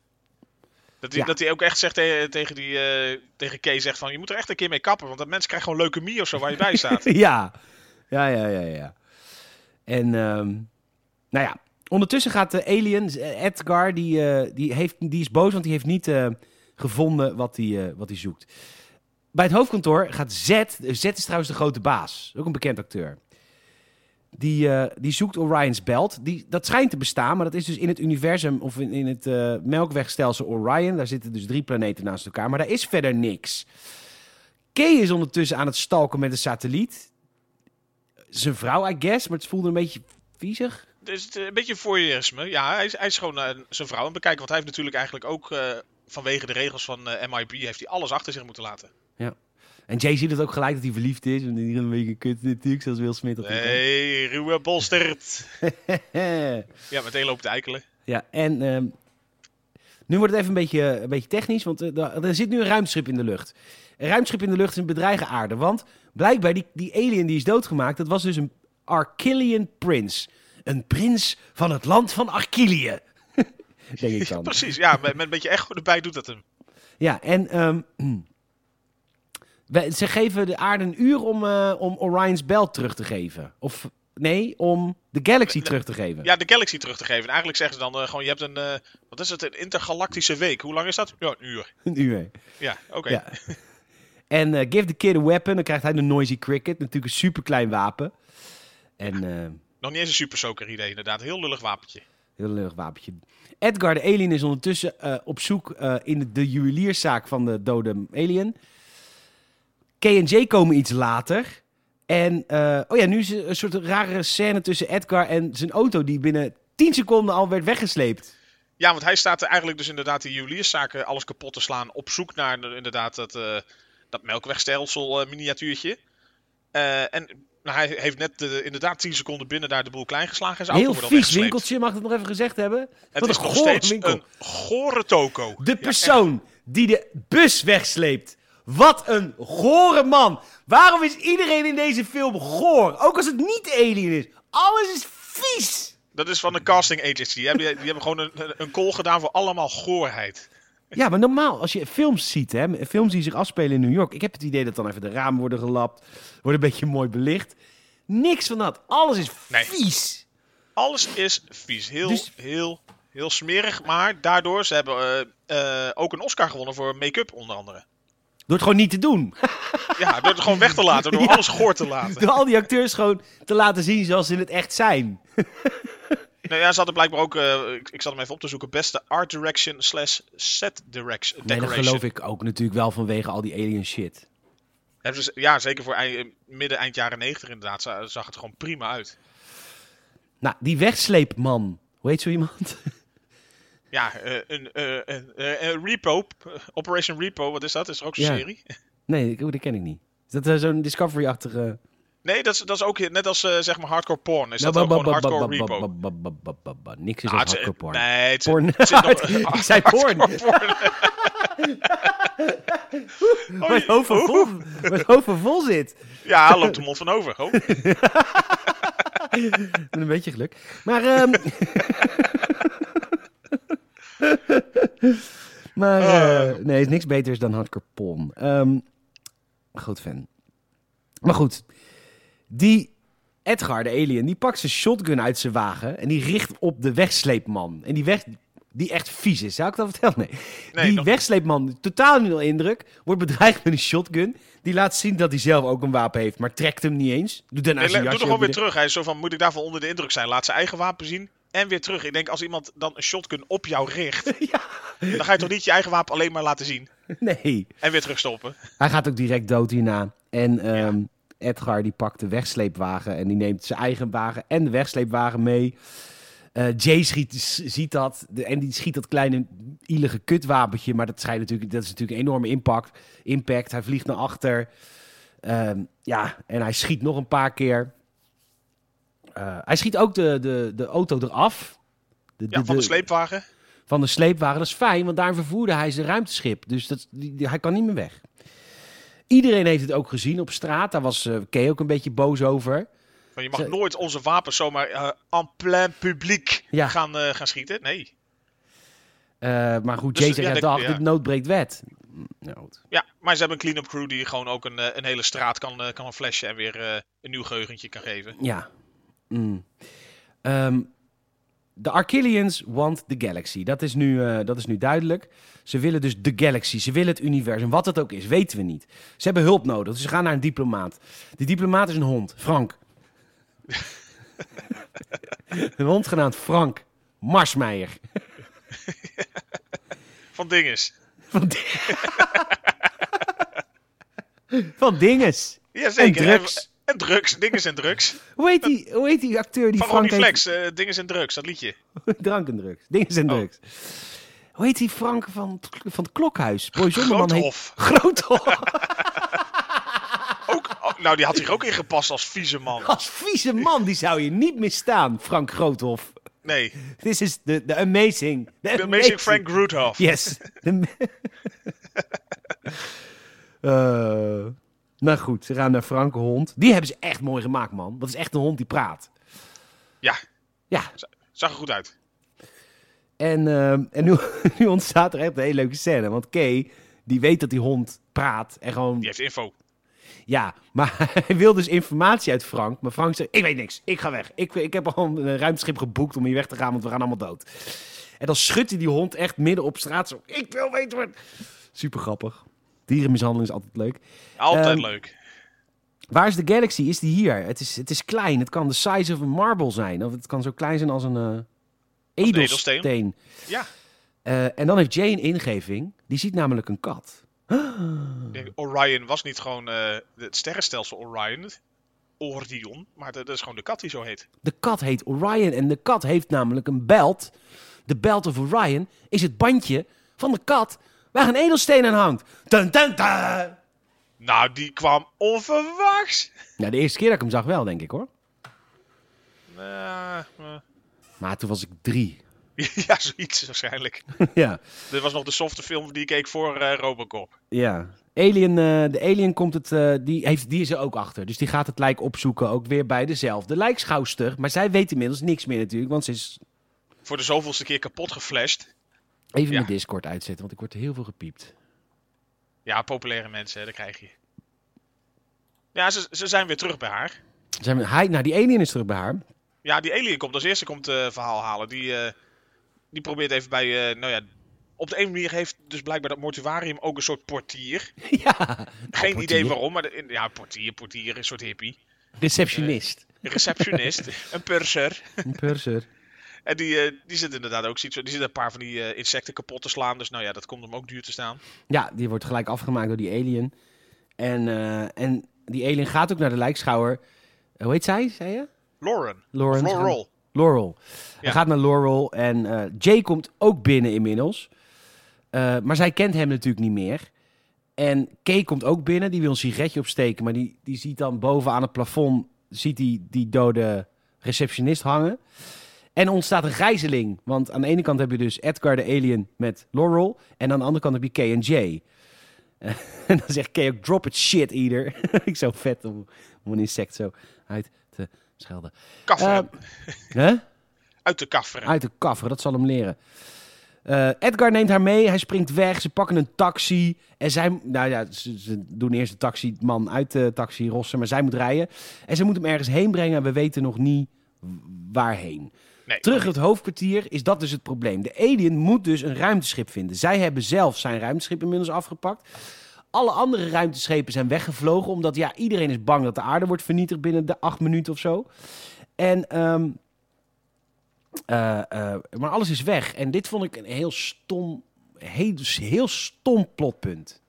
S2: Dat hij,
S1: Ja.
S2: dat hij ook echt zegt te- tegen, die, eh, tegen Kay zegt van... Je moet er echt een keer mee kappen. Want dat mensen krijgen gewoon leukemie of zo waar je bij staat.
S1: ja. ja, ja, ja, ja. En, ehm, nou ja, ondertussen gaat de alien, eh, Edgar, die, eh, die, heeft, die is boos, want die heeft niet gevonden wat hij, wat hij zoekt. Bij het hoofdkantoor gaat Z, Z is trouwens de grote baas, ook een bekend acteur. Die, eh, die zoekt Orion's belt. Die, dat schijnt te bestaan, maar dat is dus in het universum of in, in het eh, melkwegstelsel Orion. Daar zitten dus drie planeten naast elkaar, maar daar is verder niks. Kay is ondertussen aan het stalken met een satelliet. Zijn vrouw, I guess, maar het voelde een beetje viezig.
S2: Het, eh, een beetje voyeurisme. Ja, hij is, is gewoon zijn vrouw aan bekijken. Want hij heeft natuurlijk eigenlijk ook... vanwege de regels van MIB heeft hij alles achter zich moeten laten.
S1: En Jay ziet het ook gelijk dat hij verliefd is. En die een beetje kut natuurlijk, zoals Will Smith.
S2: Nee, ruwe bolstert. Ja, meteen loopt de eikelen.
S1: ja, en ehm, nu wordt het even een beetje, een beetje technisch, want eh, er zit nu een ruimteschip in de lucht. Een ruimteschip in de lucht is een bedreige aarde, want blijkbaar die, die alien die is doodgemaakt, dat was dus een Archilian prins. Een prins van het land van Archilië. Denk ik dan.
S2: Precies, ja, met, met een beetje echo erbij doet dat hem.
S1: Ja, en ehm, ze geven de aarde een uur om, eh, om Orion's belt terug te geven. Of nee, om de galaxy terug te geven.
S2: Ja, de Galaxy terug te geven. En eigenlijk zeggen ze dan eh, gewoon, je hebt een, eh, wat is het, een intergalactische week. Hoe lang is dat? Ja, een uur.
S1: Een uur.
S2: Ja, oké.
S1: Ja. En give the kid a weapon. Dan krijgt hij de Noisy Cricket. Natuurlijk een superklein wapen. En
S2: Nog niet eens een super soaker idee, inderdaad. Heel lullig wapentje.
S1: heel lullig wapentje. Edgar, de alien, is ondertussen op zoek in de, de juwelierszaak van de dode alien. K en J komen iets later. En, eh, oh ja, nu is er een soort rare scène tussen Edgar en zijn auto... die binnen 10 seconden al werd weggesleept.
S2: Ja, want hij staat er eigenlijk dus inderdaad die juwelierszaken alles kapot te slaan. Op zoek naar inderdaad dat, eh dat melkwegstelsel eh, miniatuurtje. En nou, hij heeft net de, inderdaad 10 seconden binnen daar de boel klein geslagen. en Zijn
S1: Heel vies winkeltje, mag ik het nog even gezegd hebben?
S2: Het
S1: Wat
S2: is
S1: een
S2: nog steeds
S1: winkel.
S2: een gore toko.
S1: De
S2: Ja,
S1: persoon die de bus wegsleept. Wat een gore man. Waarom is iedereen in deze film goor? Ook als het niet alien is. Alles is vies.
S2: Dat is van de casting agency. Die hebben, die hebben gewoon een, een call gedaan voor allemaal goorheid.
S1: Ja, maar normaal, als je films ziet, hè, films die zich afspelen in New York. Ik heb het idee dat dan even de ramen worden gelapt. Wordt een beetje mooi belicht. Niks van dat. Alles is
S2: Nee.
S1: vies.
S2: Alles is vies. Heel,
S1: Dus-
S2: heel, heel smerig. Maar daardoor, ze hebben eh, eh, ook een Oscar gewonnen voor make-up onder andere.
S1: Door het gewoon niet te doen.
S2: Ja, door het gewoon weg te laten. Door
S1: Ja.
S2: alles goor te laten.
S1: Door al die acteurs gewoon te laten zien zoals ze in het echt zijn.
S2: Nou ja, ze hadden blijkbaar ook, eh, ik, ik zat hem even op te zoeken, beste art direction slash set direction.
S1: Nee, dat geloof ik ook natuurlijk wel vanwege al die alien shit.
S2: Ja, zeker voor midden, eind jaren 90 inderdaad, za- zag het gewoon prima uit.
S1: Nou, die wegsleepman. Hoe heet zo iemand?
S2: Ja, eh, een, eh, een, eh, een Repo, Operation Repo, wat is dat? Is er ook zo'n
S1: Ja.
S2: serie?
S1: Nee, oh, dat ken ik niet. Is dat zo'n Discovery-achtige...
S2: Nee, dat is, dat is ook net als zeg maar hardcore porn. Is dat ook gewoon hardcore Repo?
S1: Niks is hardcore porn.
S2: Nee, het,
S1: Porn. Ik zei porn. Mijn hoofd van vol, mijn hoofd van vol zit.
S2: Ja, loopt de mond van over.
S1: Met een beetje geluk. Maar, ehm maar eh, nee, is niks beters dan Hardcore Pon. Ehm groot fan. Maar goed, die Edgar, de alien, die pakt zijn shotgun uit zijn wagen en die richt op de wegsleepman. En die weg, die echt vies is. Zou ik dat vertellen? Nee.
S2: Nee,
S1: die
S2: nog-
S1: wegsleepman, totaal niet indruk, wordt bedreigd met een shotgun. Die laat zien dat hij zelf ook een wapen heeft, maar trekt hem niet eens. Doet daarna
S2: Nee,
S1: zijn
S2: le- doe
S1: jasje
S2: er gewoon weer terug. Hij is zo van, moet ik daarvan onder de indruk zijn? Laat zijn eigen wapen zien en weer terug. Ik denk, als iemand dan een shotgun op jou richt,
S1: Ja.
S2: dan ga je toch niet je eigen wapen alleen maar laten zien
S1: Nee.
S2: en weer terugstoppen.
S1: Hij gaat ook direct dood hierna. En ehm, Edgar die pakt de wegsleepwagen en die neemt zijn eigen wagen en de wegsleepwagen mee. Eh, Jay schiet, ziet dat de- en die schiet dat kleine ielige kutwapentje, maar dat, schijnt natuurlijk, dat is natuurlijk een enorme impact. impact. Hij vliegt naar achter. Ehm, ja, en hij schiet nog een paar keer. Eh, hij schiet ook de, de, de auto eraf. De,
S2: Ja, van de sleepwagen.
S1: van de sleepwagen. Dat is fijn, want daar vervoerde hij zijn ruimteschip. Dus dat, die, hij kan niet meer weg. Iedereen heeft het ook gezien op straat. Daar was eh Kay ook een beetje boos over.
S2: Van, je mag
S1: Ze-
S2: nooit onze wapens zomaar eh, en plein publiek
S1: Ja.
S2: gaan, gaan schieten. Nee.
S1: Maar goed,
S2: Dus,
S1: Jay zegt,
S2: ja,
S1: ja,
S2: dat-
S1: dag,
S2: ja.
S1: dit nood breekt wet. Nou.
S2: Ja, maar ze hebben een clean-up crew die gewoon ook een, een hele straat kan, kan een en weer een nieuw geugentje kan geven.
S1: Ja. Mm. Ehm, de Archelians want the galaxy. Dat is, nu, eh, dat is nu duidelijk. Ze willen dus de galaxy. Ze willen het universum. Wat het ook is, weten we niet. Ze hebben hulp nodig. Dus ze gaan naar een diplomaat. Die diplomaat is een hond. Frank. een hond genaamd Frank Marsmeijer.
S2: Van dinges.
S1: Van, di- Van dinges.
S2: Jazeker.
S1: En drugs.
S2: En, drugs. Dinges en drugs.
S1: Hoe heet die, hoe heet die acteur die
S2: Van
S1: Frank
S2: Ronnie? Flex. eh dinges en drugs. Dat liedje.
S1: Drank en drugs. Dinges en
S2: Oh.
S1: drugs. Hoe heet die Frank van, het- van het Klokhuis? Boy Zonderman heet...
S2: Groothof.
S1: Groothof.
S2: Ook, oh, nou, die had zich ook ingepast als vieze man.
S1: Als vieze man, die zou je niet misstaan, Frank Groothof.
S2: Nee.
S1: This is the, the amazing... The
S2: De amazing Frank Groothoff.
S1: Yes. Nou goed, ze gaan naar Frank hond. Die hebben ze echt mooi gemaakt, man. Dat is echt een hond die praat.
S2: Ja,
S1: Ja,
S2: zag er goed uit.
S1: En, ehm, en nu, nu ontstaat er echt een hele leuke scène. Want Kay, die weet dat die hond praat. En gewoon,
S2: Die heeft info.
S1: ja, maar hij wil dus informatie uit Frank. Maar Frank zegt, ik weet niks, ik ga weg. Ik, ik heb al een ruimteschip geboekt om hier weg te gaan, want we gaan allemaal dood. En dan schudt hij die hond echt midden op straat zo. Ik wil weten wat... Super grappig. Dierenmishandeling is altijd leuk.
S2: Altijd
S1: Ehm,
S2: leuk.
S1: Waar is de Galaxy? Is die hier? Het is, het is klein. Het kan de size of a marble zijn. Of het kan zo klein zijn als een eh edelsteen.
S2: edelsteen. Ja.
S1: Eh, en dan heeft Jay een ingeving. Die ziet namelijk een kat.
S2: Orion was niet gewoon eh, het sterrenstelsel Orion. Orion. Maar dat is gewoon de kat die zo heet.
S1: De kat heet Orion en de kat heeft namelijk een belt. De belt of Orion is het bandje van de kat waar een edelsteen aan hangt. Dun, dun, dun.
S2: Nou, die kwam onverwachts.
S1: Nou, de eerste keer dat ik hem zag wel, denk ik hoor.
S2: Eh, eh.
S1: Maar toen was ik drie.
S2: ja, zoiets waarschijnlijk.
S1: ja,
S2: Dit was nog de softe film die ik keek voor eh, Robocop.
S1: ja. Alien, de alien komt het, die, heeft, die is er ook achter. Dus die gaat het lijk opzoeken, ook weer bij dezelfde lijkschouwster. Maar zij weet inmiddels niks meer natuurlijk, want ze is...
S2: Voor de zoveelste keer kapot geflasht.
S1: Even
S2: Ja.
S1: mijn Discord uitzetten, want ik word heel veel gepiept.
S2: Ja, populaire mensen, hè, dat krijg je. Ja, ze, ze zijn weer terug bij haar.
S1: Zijn we, hij, nou, die alien is terug bij haar.
S2: Ja, die alien komt als eerste komt eh verhaal halen. Die, eh, die probeert even bij, eh, nou ja, op de ene manier heeft dus blijkbaar dat mortuarium ook een soort portier.
S1: ja. Nou,
S2: Geen
S1: portier.
S2: idee waarom, maar de- ja, portier, portier, een soort hippie.
S1: Receptionist.
S2: Een receptionist, een purser.
S1: Een purser.
S2: En die, eh, die zit inderdaad ook ziet, zo- die zit een paar van die eh, insecten kapot te slaan. Dus nou ja, dat komt hem ook duur te staan.
S1: Ja, die wordt gelijk afgemaakt door die alien. En, eh, en die alien gaat ook naar de lijkschouwer. Hoe heet zij, zei je?
S2: Lauren.
S1: Lawrence.
S2: Of Laurel.
S1: Laurel. Hij
S2: Ja.
S1: gaat naar Laurel en Jay komt ook binnen inmiddels. Maar zij kent hem natuurlijk niet meer. En Kay komt ook binnen, die wil een sigaretje opsteken. Maar die, die ziet dan boven aan het plafond ziet die, die dode receptionist hangen. En ontstaat een gijzeling. Want aan de ene kant heb je dus Edgar de alien met Laurel. En aan de andere kant heb je Kay en Jay. en dan zegt Kay ook, drop it shit eater. ik zo vet om, om een insect zo uit te schelden.
S2: Kafferen.
S1: Hè?
S2: Uit de kafferen.
S1: Uit de kaffer, dat zal hem leren. Eh, Edgar neemt haar mee, hij springt weg, ze pakken een taxi. En zij, nou ja, ze, ze doen eerst de taximan uit de taxi rossen, maar zij moet rijden. En ze moet hem ergens heen brengen en we weten nog niet waarheen.
S2: Nee,
S1: Terug het hoofdkwartier is dat dus het probleem. De alien moet dus een ruimteschip vinden. Zij hebben zelf zijn ruimteschip inmiddels afgepakt. Alle andere ruimteschepen zijn weggevlogen, omdat ja, iedereen is bang dat de aarde wordt vernietigd binnen de acht minuten of zo. En, ehm, eh, eh, maar alles is weg. En dit vond ik een heel stom, heel, heel stom plotpunt.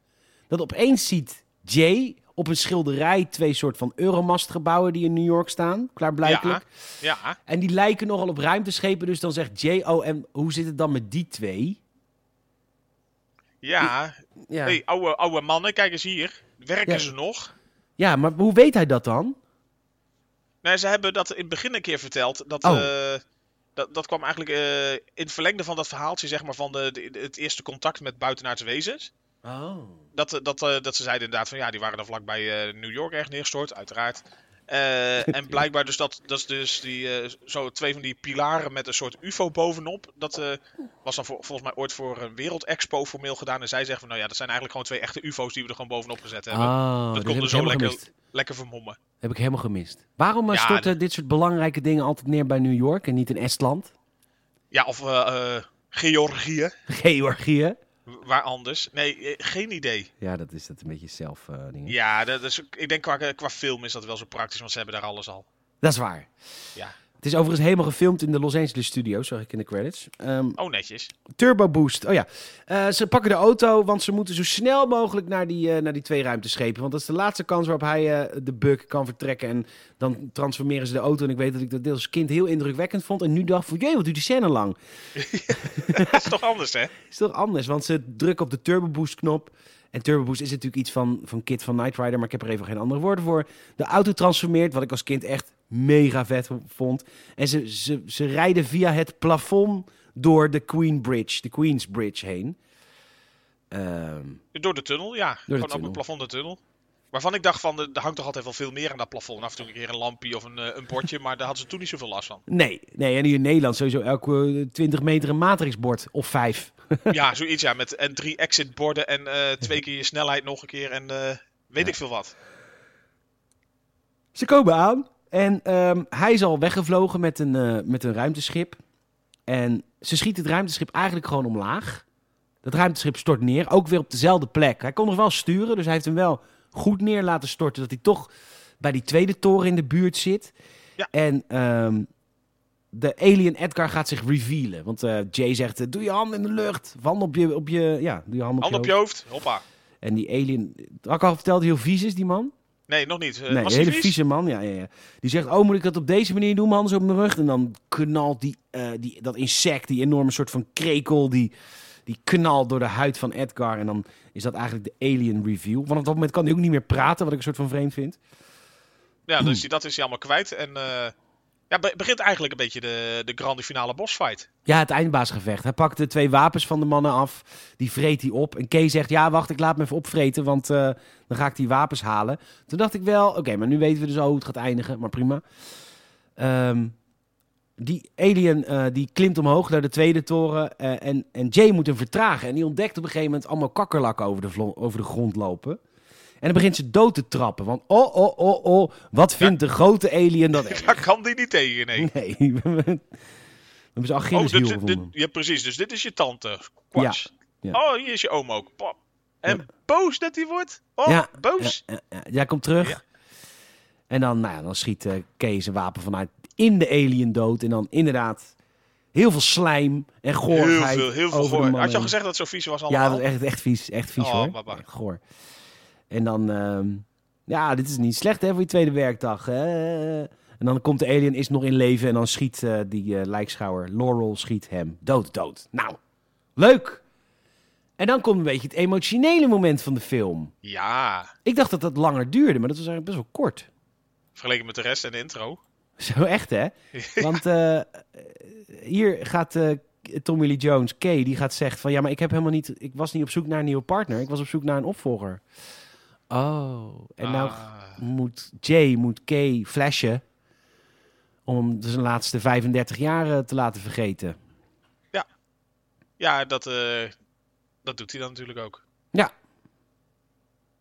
S1: Dat opeens ziet Jay op een schilderij twee soort van Euromastgebouwen die in New York staan, klaarblijkelijk.
S2: Ja,
S1: En die lijken nogal op ruimteschepen. Dus dan zegt en hoe zit het dan met die twee?
S2: ja.
S1: Ja,
S2: hey, oude, oude mannen, kijk eens hier. Werken
S1: Ja.
S2: ze nog?
S1: ja maar hoe weet hij dat dan?
S2: Nee, ze hebben dat in het begin een keer verteld. Dat,
S1: Oh.
S2: eh, dat, dat kwam eigenlijk eh, in het verlengde van dat verhaaltje, zeg maar, van de, de- het eerste contact met buitenaardse wezens.
S1: Oh.
S2: Dat, eh, dat, eh, dat ze zeiden inderdaad van ja, die waren dan vlakbij eh New York erg neergestort, uiteraard. En blijkbaar dus dat, dat is dus die, zo twee van die pilaren met een soort ufo bovenop. Dat was dan voor, volgens mij ooit voor een wereldexpo formeel gedaan. En zij zeggen van nou ja, dat zijn eigenlijk gewoon twee echte ufo's die we er gewoon bovenop gezet hebben.
S1: Ah,
S2: dat
S1: dat
S2: konden
S1: heb ik
S2: zo
S1: helemaal
S2: lekker,
S1: gemist.
S2: lekker vermommen.
S1: Heb ik helemaal gemist. Waarom
S2: Ja,
S1: storten dit soort belangrijke dingen altijd neer bij New York en niet in Estland?
S2: Ja, of Georgië,
S1: Georgië?
S2: Waar anders. Nee, eh, geen idee.
S1: Ja, dat is dat een beetje zelf eh.
S2: Ja, dat is, ik denk qua, qua film is dat wel zo praktisch, want ze hebben daar alles al.
S1: Dat is waar.
S2: Ja.
S1: Het is overigens helemaal gefilmd in de Los Angeles studio, zag ik in de credits. Ehm,
S2: Oh, netjes.
S1: Turbo Boost. Oh ja. Eh, ze pakken de auto, want ze moeten zo snel mogelijk naar die, eh, naar die twee ruimteschepen. Want dat is de laatste kans waarop hij eh, de bug kan vertrekken. En dan transformeren ze de auto. En ik weet dat ik dat als kind heel indrukwekkend vond. En nu dacht van, jee, wat duurt die scène lang?
S2: dat is toch anders, hè?
S1: Is toch anders? Want ze drukken op de Turbo Boost knop. En Turbo Boost is natuurlijk iets van, van Kit van Knight Rider, maar ik heb er even geen andere woorden voor. De auto transformeert, wat ik als kind echt mega vet vond. En ze, ze, ze rijden via het plafond door de Queen Bridge, de Queen's Bridge heen. Ehm,
S2: Door de tunnel, ja. Gewoon op het plafond de tunnel. Waarvan ik dacht van, er hangt toch altijd wel veel meer aan dat plafond. Af en toe een keer een lampje of een, eh, een bordje, maar daar hadden ze toen niet zoveel last van.
S1: nee, nee, en hier in Nederland sowieso elke eh, 20 meter een matrixbord. Of vijf.
S2: ja, zoiets ja, met en drie exit borden en eh, twee keer je snelheid nog een keer en eh, weet ik veel wat.
S1: Ze komen aan en ehm, hij is al weggevlogen met een, eh, met een ruimteschip. En ze schiet het ruimteschip eigenlijk gewoon omlaag. Dat ruimteschip stort neer, ook weer op dezelfde plek. Hij kon nog wel sturen, dus hij heeft hem wel goed neer laten storten... dat hij toch bij die tweede toren in de buurt zit.
S2: Ja.
S1: En ehm, de alien Edgar gaat zich revealen. Want eh, Jay zegt, eh, doe je handen in de lucht. Handen op je, op je, ja, doe je op
S2: Hand op
S1: je hoofd.
S2: hoppa.
S1: En die alien, had ik al verteld, heel vies is, die man?
S2: Nee, nog niet.
S1: Nee,
S2: was
S1: een hele
S2: vies?
S1: vieze man. Ja, ja, ja. Die zegt, oh, moet ik dat op deze manier doen, mijn handen zo op mijn rug? En dan knalt die, die, dat insect, die enorme soort van krekel, die, die knalt door de huid van Edgar. En dan is dat eigenlijk de alien review. Want op dat moment kan hij ook niet meer praten, wat ik een soort van vreemd vind.
S2: Ja, dus die, dat is hij allemaal kwijt. En ja, be- begint eigenlijk een beetje de, de grande finale bossfight.
S1: Ja, het eindbaasgevecht. Hij pakt de twee wapens van de mannen af. Die vreet hij op. En Kay zegt, ja, wacht, ik laat me even opvreten, want eh, dan ga ik die wapens halen. Toen dacht ik wel, oké, maar nu weten we dus al hoe het gaat eindigen. Maar prima. Ehm, die alien eh, die klimt omhoog naar de tweede toren. eh, en, en Jay moet hem vertragen. En die ontdekt op een gegeven moment allemaal kakkerlakken over de, over de grond lopen. En dan begint ze dood te trappen. Want oh, oh, oh, oh, wat vindt de grote alien dat erg?
S2: Daar kan die niet tegen, nee.
S1: Nee, we hebben ze
S2: Oh,
S1: Achilleshiel
S2: dit, dit, ja, precies. Dus dit is je tante. Kwats.
S1: Ja.
S2: Oh, hier is je oom ook. Pop. En
S1: Ja.
S2: boos dat hij wordt. Oh,
S1: Ja,
S2: boos.
S1: Ja, ja, ja, komt terug.
S2: Ja.
S1: En dan, nou ja, dan schiet eh Kees zijn wapen vanuit in de alien dood. En dan inderdaad heel veel slijm en
S2: Heel
S1: goorheid.
S2: veel, heel veel goor. Had je al gezegd dat het zo vies was
S1: Ja,
S2: allemaal?
S1: dat is echt, echt vies. Echt vies
S2: Oh,
S1: hoor.
S2: baba.
S1: Goor. En dan, ehm, ja, dit is niet slecht hè, voor je tweede werkdag. Hè? En dan komt de alien, is nog in leven. En dan schiet eh, die eh lijkschouwer, Laurel, schiet hem dood, dood. Nou, leuk. En dan komt een beetje het emotionele moment van de film.
S2: Ja,
S1: Ik dacht dat dat langer duurde, maar dat was eigenlijk best wel kort.
S2: vergeleken met de rest en de intro.
S1: Zo echt, hè? Want eh, hier gaat eh Tommy Lee Jones, Kay, die gaat zeggen van... Ja, maar ik, heb helemaal niet, ik was niet op zoek naar een nieuwe partner. Ik was op zoek naar een opvolger. Oh, en nou
S2: Ah.
S1: moet Jay, moet Kay flashen... om hem zijn laatste 35 jaar eh, te laten vergeten.
S2: Ja, dat, eh, dat doet hij dan natuurlijk ook.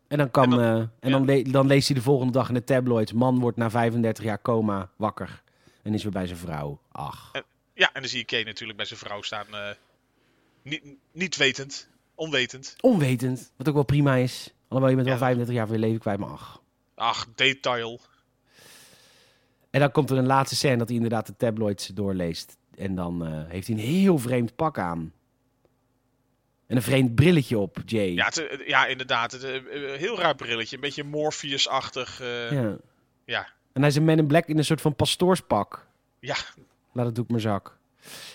S1: En dan, kan,
S2: En dan-
S1: eh, en dan, le- dan leest hij de volgende dag in de tabloids... man wordt na 35 jaar coma wakker en is weer bij zijn vrouw. Ach,
S2: Ja, en dan zie je Kane natuurlijk bij zijn vrouw staan. niet, niet wetend, onwetend.
S1: onwetend, wat ook wel prima is. Alhoewel je bent wel
S2: Ja.
S1: 35 jaar van je leven kwijt, maar ach.
S2: Ach, detail.
S1: En dan komt er een laatste scène dat hij inderdaad de tabloids doorleest. En dan eh, heeft hij een heel vreemd pak aan. En een vreemd brilletje op, Jay.
S2: Ja, het, eh, ja inderdaad. Het, eh, heel raar brilletje. Een beetje Morpheus-achtig. ja.
S1: Ja. En hij is een man in black in een soort van pastoorspak.
S2: ja,
S1: Laat het doe ik maar zak.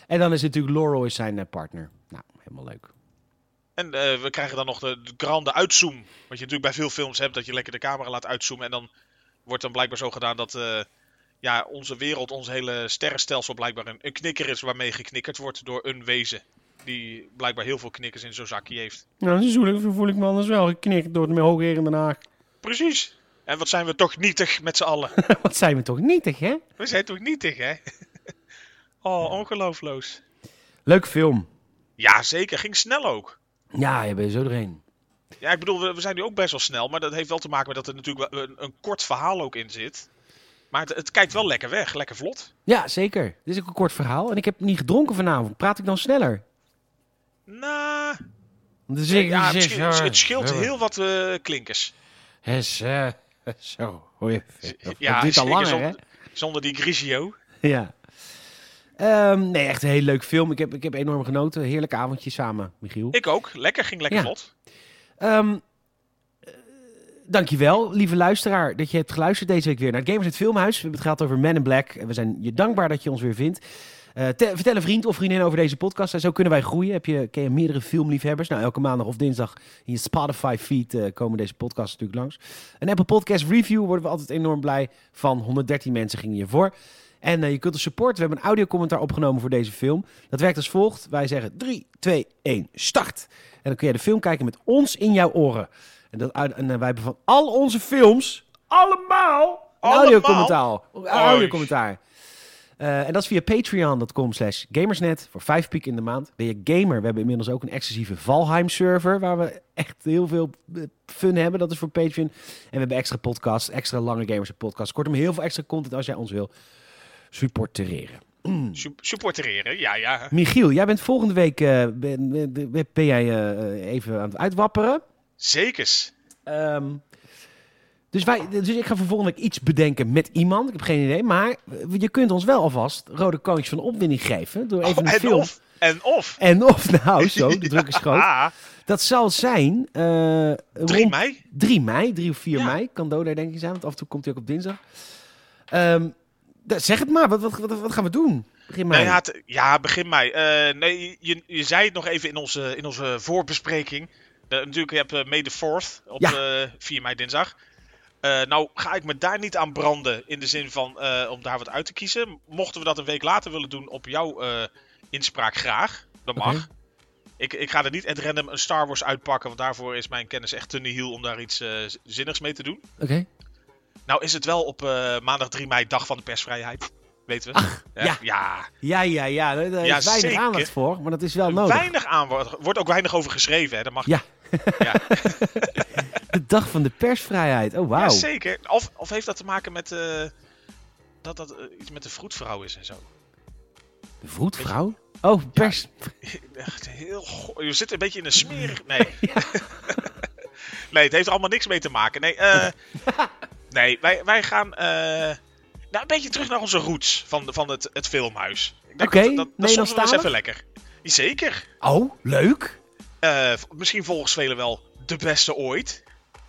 S1: En dan is natuurlijk Laurel is zijn partner. Nou, helemaal leuk.
S2: En eh, we krijgen dan nog de, de grande uitzoom. Wat je natuurlijk bij veel films hebt, dat je lekker de camera laat uitzoomen. En dan wordt dan blijkbaar zo gedaan dat eh, ja, onze wereld, ons hele sterrenstelsel blijkbaar een, een knikker is waarmee geknikkerd wordt door een wezen. Die blijkbaar heel veel knikkers in zo'n zakje heeft.
S1: Nou, zo voel ik, zo voel ik me anders wel geknikt door het hoge in Den Haag.
S2: Precies. En wat zijn we toch nietig met z'n allen.
S1: Wat zijn we toch nietig, hè?
S2: We zijn toch nietig, hè? oh, ongeloofloos.
S1: Leuk film.
S2: Ja, zeker. Ging snel ook.
S1: Ja, je bent zo doorheen.
S2: Ja, ik bedoel, we, we zijn nu ook best wel snel. Maar dat heeft wel te maken met dat er natuurlijk wel een, een kort verhaal ook in zit. Maar het, het kijkt wel lekker weg. Lekker vlot.
S1: Ja, zeker. Dit is ook een kort verhaal. En ik heb niet gedronken vanavond. Praat ik dan sneller?
S2: Nou,
S1: Dus
S2: ja, het scheelt heel wat eh, klinkers.
S1: Is, eh, zo, hoor je.
S2: Ja,
S1: duurt al langer, hè?
S2: zonder, zonder die Grigio.
S1: Ja. Ehm, nee, echt een hele leuke film. Ik heb, ik heb enorm genoten. Heerlijk avondje samen, Michiel.
S2: Ik ook. Lekker, ging lekker vlot.
S1: Eh, dankjewel, lieve luisteraar, dat je hebt geluisterd deze week weer naar Gamers het Filmhuis. We hebben het gehad over Men in Black. En we zijn je dankbaar dat je ons weer vindt. Eh, te- vertel een vriend of vriendin over deze podcast. En zo kunnen wij groeien. Heb je, ken je meerdere filmliefhebbers? Nou, elke maandag of dinsdag in je Spotify-feed eh, komen deze podcasts natuurlijk langs. Een Apple Podcast Review worden we altijd enorm blij van. 113 mensen gingen hiervoor. En eh, je kunt ons supporten. We hebben een audiocommentaar opgenomen voor deze film. Dat werkt als volgt. Wij zeggen 3, 2, 1, start. En dan kun je de film kijken met ons in jouw oren. En, dat, en eh, wij hebben van al onze films allemaal een audiocommentaar. Audiocommentaar. Eh, en dat is via patreon.com slash gamersnet voor vijf piek in de maand. Ben je gamer? We hebben inmiddels ook een exclusieve Valheim server waar we echt heel veel fun hebben. Dat is voor Patreon. En we hebben extra podcasts, extra lange gamers podcasts. Kortom, heel veel extra content als jij ons wil supporteren.
S2: Sup- Supportereren, ja, ja.
S1: Michiel, jij bent volgende week eh, ben, ben, ben jij eh, even aan het uitwapperen.
S2: Zekers.
S1: Ehm, dus, wij, dus ik ga voor volgende week iets bedenken met iemand. Ik heb geen idee. Maar je kunt ons wel alvast rode koontjes van de opwinding geven. Door even
S2: Oh,
S1: een
S2: en
S1: film.
S2: of. En of.
S1: En of, nou zo, de druk is groot.
S2: Ah,
S1: Dat zal zijn... eh
S2: 3
S1: rond
S2: mei.
S1: 3 mei, 3 of 4
S2: Ja.
S1: mei. Kan Doda denk ik zijn, want af en toe komt hij ook op dinsdag. Ehm, zeg het maar, wat, wat, wat, wat gaan we doen? Begin mei.
S2: Nee, ja, begin mei. Eh, nee, je, je zei het nog even in onze, in onze voorbespreking. De, natuurlijk, je hebt uh, May the 4th op
S1: Ja.
S2: eh, 4 mei dinsdag. Nou ga ik me daar niet aan branden in de zin van om daar wat uit te kiezen. Mochten we dat een week later willen doen op jouw inspraak graag. Dat mag. Ik, ik ga er niet at random een Star Wars uitpakken, want daarvoor is mijn kennis echt te nihil om daar iets zinnigs mee te doen.
S1: Oké.
S2: Nou is het wel op eh, maandag 3 mei, dag van de persvrijheid. Weten we? Hè?
S1: ja.
S2: ja.
S1: Ja, ja, ja. Daar daar is
S2: Ja,
S1: weinig
S2: zeker.
S1: aandacht voor, maar dat is wel nodig.
S2: Weinig aan wordt, wordt ook weinig over geschreven, hè? Dat mag.
S1: Ja.
S2: ja.
S1: De dag van de persvrijheid. Oh, wauw.
S2: Ja, zeker. Of, of heeft dat te maken met eh, dat dat eh, iets met de vroedvrouw is en zo?
S1: de vroedvrouw? Oh, pers.
S2: Echt heel. Je zit een beetje in een smerig. Nee. nee, het heeft er allemaal niks mee te maken. Nee, eh, nee wij, wij gaan. eh, nou, een beetje terug naar onze roots van, van het, het filmhuis. Ik
S1: Oké,
S2: dat, dat, dat, dat is soms wel eens
S1: Nederlandstalig?
S2: even lekker. Zeker.
S1: Oh, leuk.
S2: Eh, misschien volgens velen wel de beste ooit.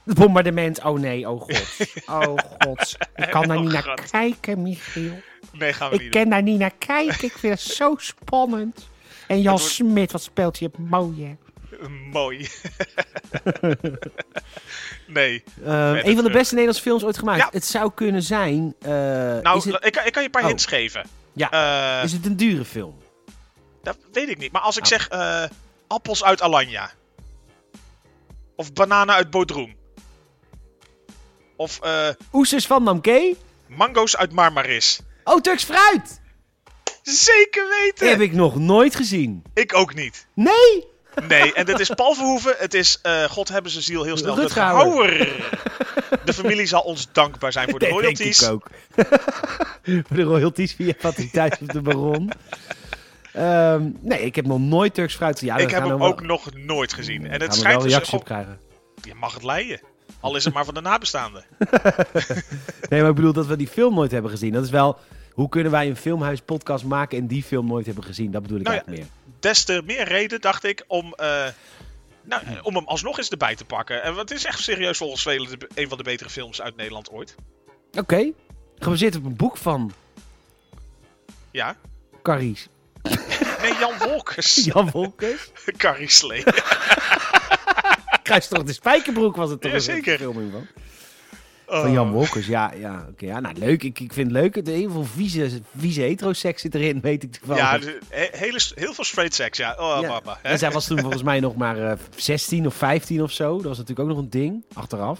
S1: Het bombardement. Oh nee, oh god. Oh god. Ik kan daar
S2: Oh,
S1: niet naar
S2: God.
S1: kijken, Michiel.
S2: Nee, gaan we
S1: Ik
S2: niet doen.
S1: kan daar niet naar kijken. Ik vind het zo spannend. En Jan
S2: Het wordt-
S1: Smit, wat speelt hij mooi, hè?
S2: Mooi. Nee.
S1: Eh,
S2: het
S1: een van de
S2: terug.
S1: beste Nederlandse films ooit gemaakt.
S2: Ja.
S1: Het zou kunnen zijn... eh,
S2: Nou,
S1: het,
S2: ik, kan- ik kan je een paar
S1: Oh.
S2: hints geven.
S1: Ja.
S2: Eh,
S1: is het een dure film?
S2: Dat weet ik niet. Maar als ik
S1: Nou.
S2: zeg eh, appels uit Alanya. Of bananen uit Bodrum. Of eh,
S1: Oesters van Namke?
S2: mango's uit Marmaris.
S1: Oh, Turks fruit!
S2: Zeker weten!
S1: Heb ik nog nooit gezien.
S2: Ik ook niet.
S1: Nee!
S2: Nee, en dit is Paul Verhoeven. Het is, eh, God hebben ze ziel heel snel.
S1: Rutger Hauer.
S2: De familie zal ons dankbaar zijn voor de
S1: Dat denk
S2: royalties.
S1: ik ook. voor de royalties via Patriciteit of de Baron. Ehm, nee, ik heb nog nooit Turks fruit. Ja,
S2: ik heb hem
S1: wel-
S2: ook nog nooit gezien. En het schijnt
S1: wel
S2: dus
S1: reactie op
S2: gewoon-
S1: krijgen.
S2: Je mag het leiden. Al is het maar van de nabestaanden.
S1: Nee, maar ik bedoel dat we die film nooit hebben gezien. Dat is wel... Hoe kunnen wij een filmhuis podcast maken en die film nooit hebben gezien? Dat bedoel ik
S2: Nou ja,
S1: eigenlijk meer.
S2: Des te meer reden, dacht ik, om, eh, nou, om hem alsnog eens erbij te pakken. En het is echt serieus volgens velen een van de betere films uit Nederland ooit.
S1: Oké. Gebaseerd op een boek van
S2: Ja.
S1: Caries.
S2: Nee, Jan Wolkers.
S1: Jan Wolkers.
S2: Carrie Slee.
S1: Kruis toch de Spijkerbroek was het toch?
S2: Ja,
S1: een van. Van Jan Wolkers, ja. ja, oké ja nou, leuk. Ik, ik vind het leuk. Er heel veel vieze, vieze heteroseks zit erin, weet ik toevallig.
S2: Ja, he- hele, heel veel straight sex, ja. Oh,
S1: Ja.
S2: mama. hè?
S1: En zij was toen volgens mij nog maar eh, 16 of 15 of zo. Dat was natuurlijk ook nog een ding, achteraf.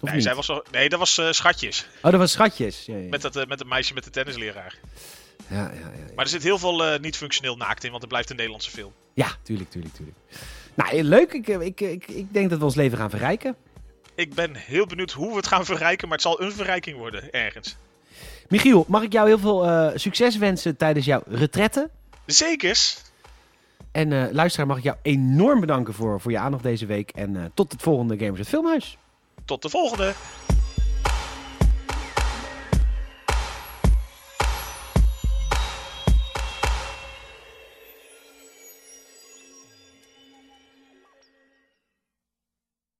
S1: Of
S2: Nee, zij was nee, dat was eh, Schatjes.
S1: Oh, dat was schatjes. Ja, ja.
S2: Met dat, eh, met het meisje met de tennisleraar.
S1: Ja, ja, ja.
S2: Maar er zit heel veel niet functioneel naakt in, want het blijft een Nederlandse film.
S1: ja, tuurlijk, tuurlijk, tuurlijk. Nou, leuk. Ik, ik, ik, ik denk dat we ons leven gaan verrijken.
S2: Ik ben heel benieuwd hoe we het gaan verrijken, maar het zal een verrijking worden, ergens.
S1: Michiel, mag ik jou heel veel eh, succes wensen tijdens jouw retraite?
S2: Zekers.
S1: En eh, luisteraar, mag ik jou enorm bedanken voor, voor je aandacht deze week. En eh, tot het volgende Gamers het Filmhuis.
S2: Tot de volgende.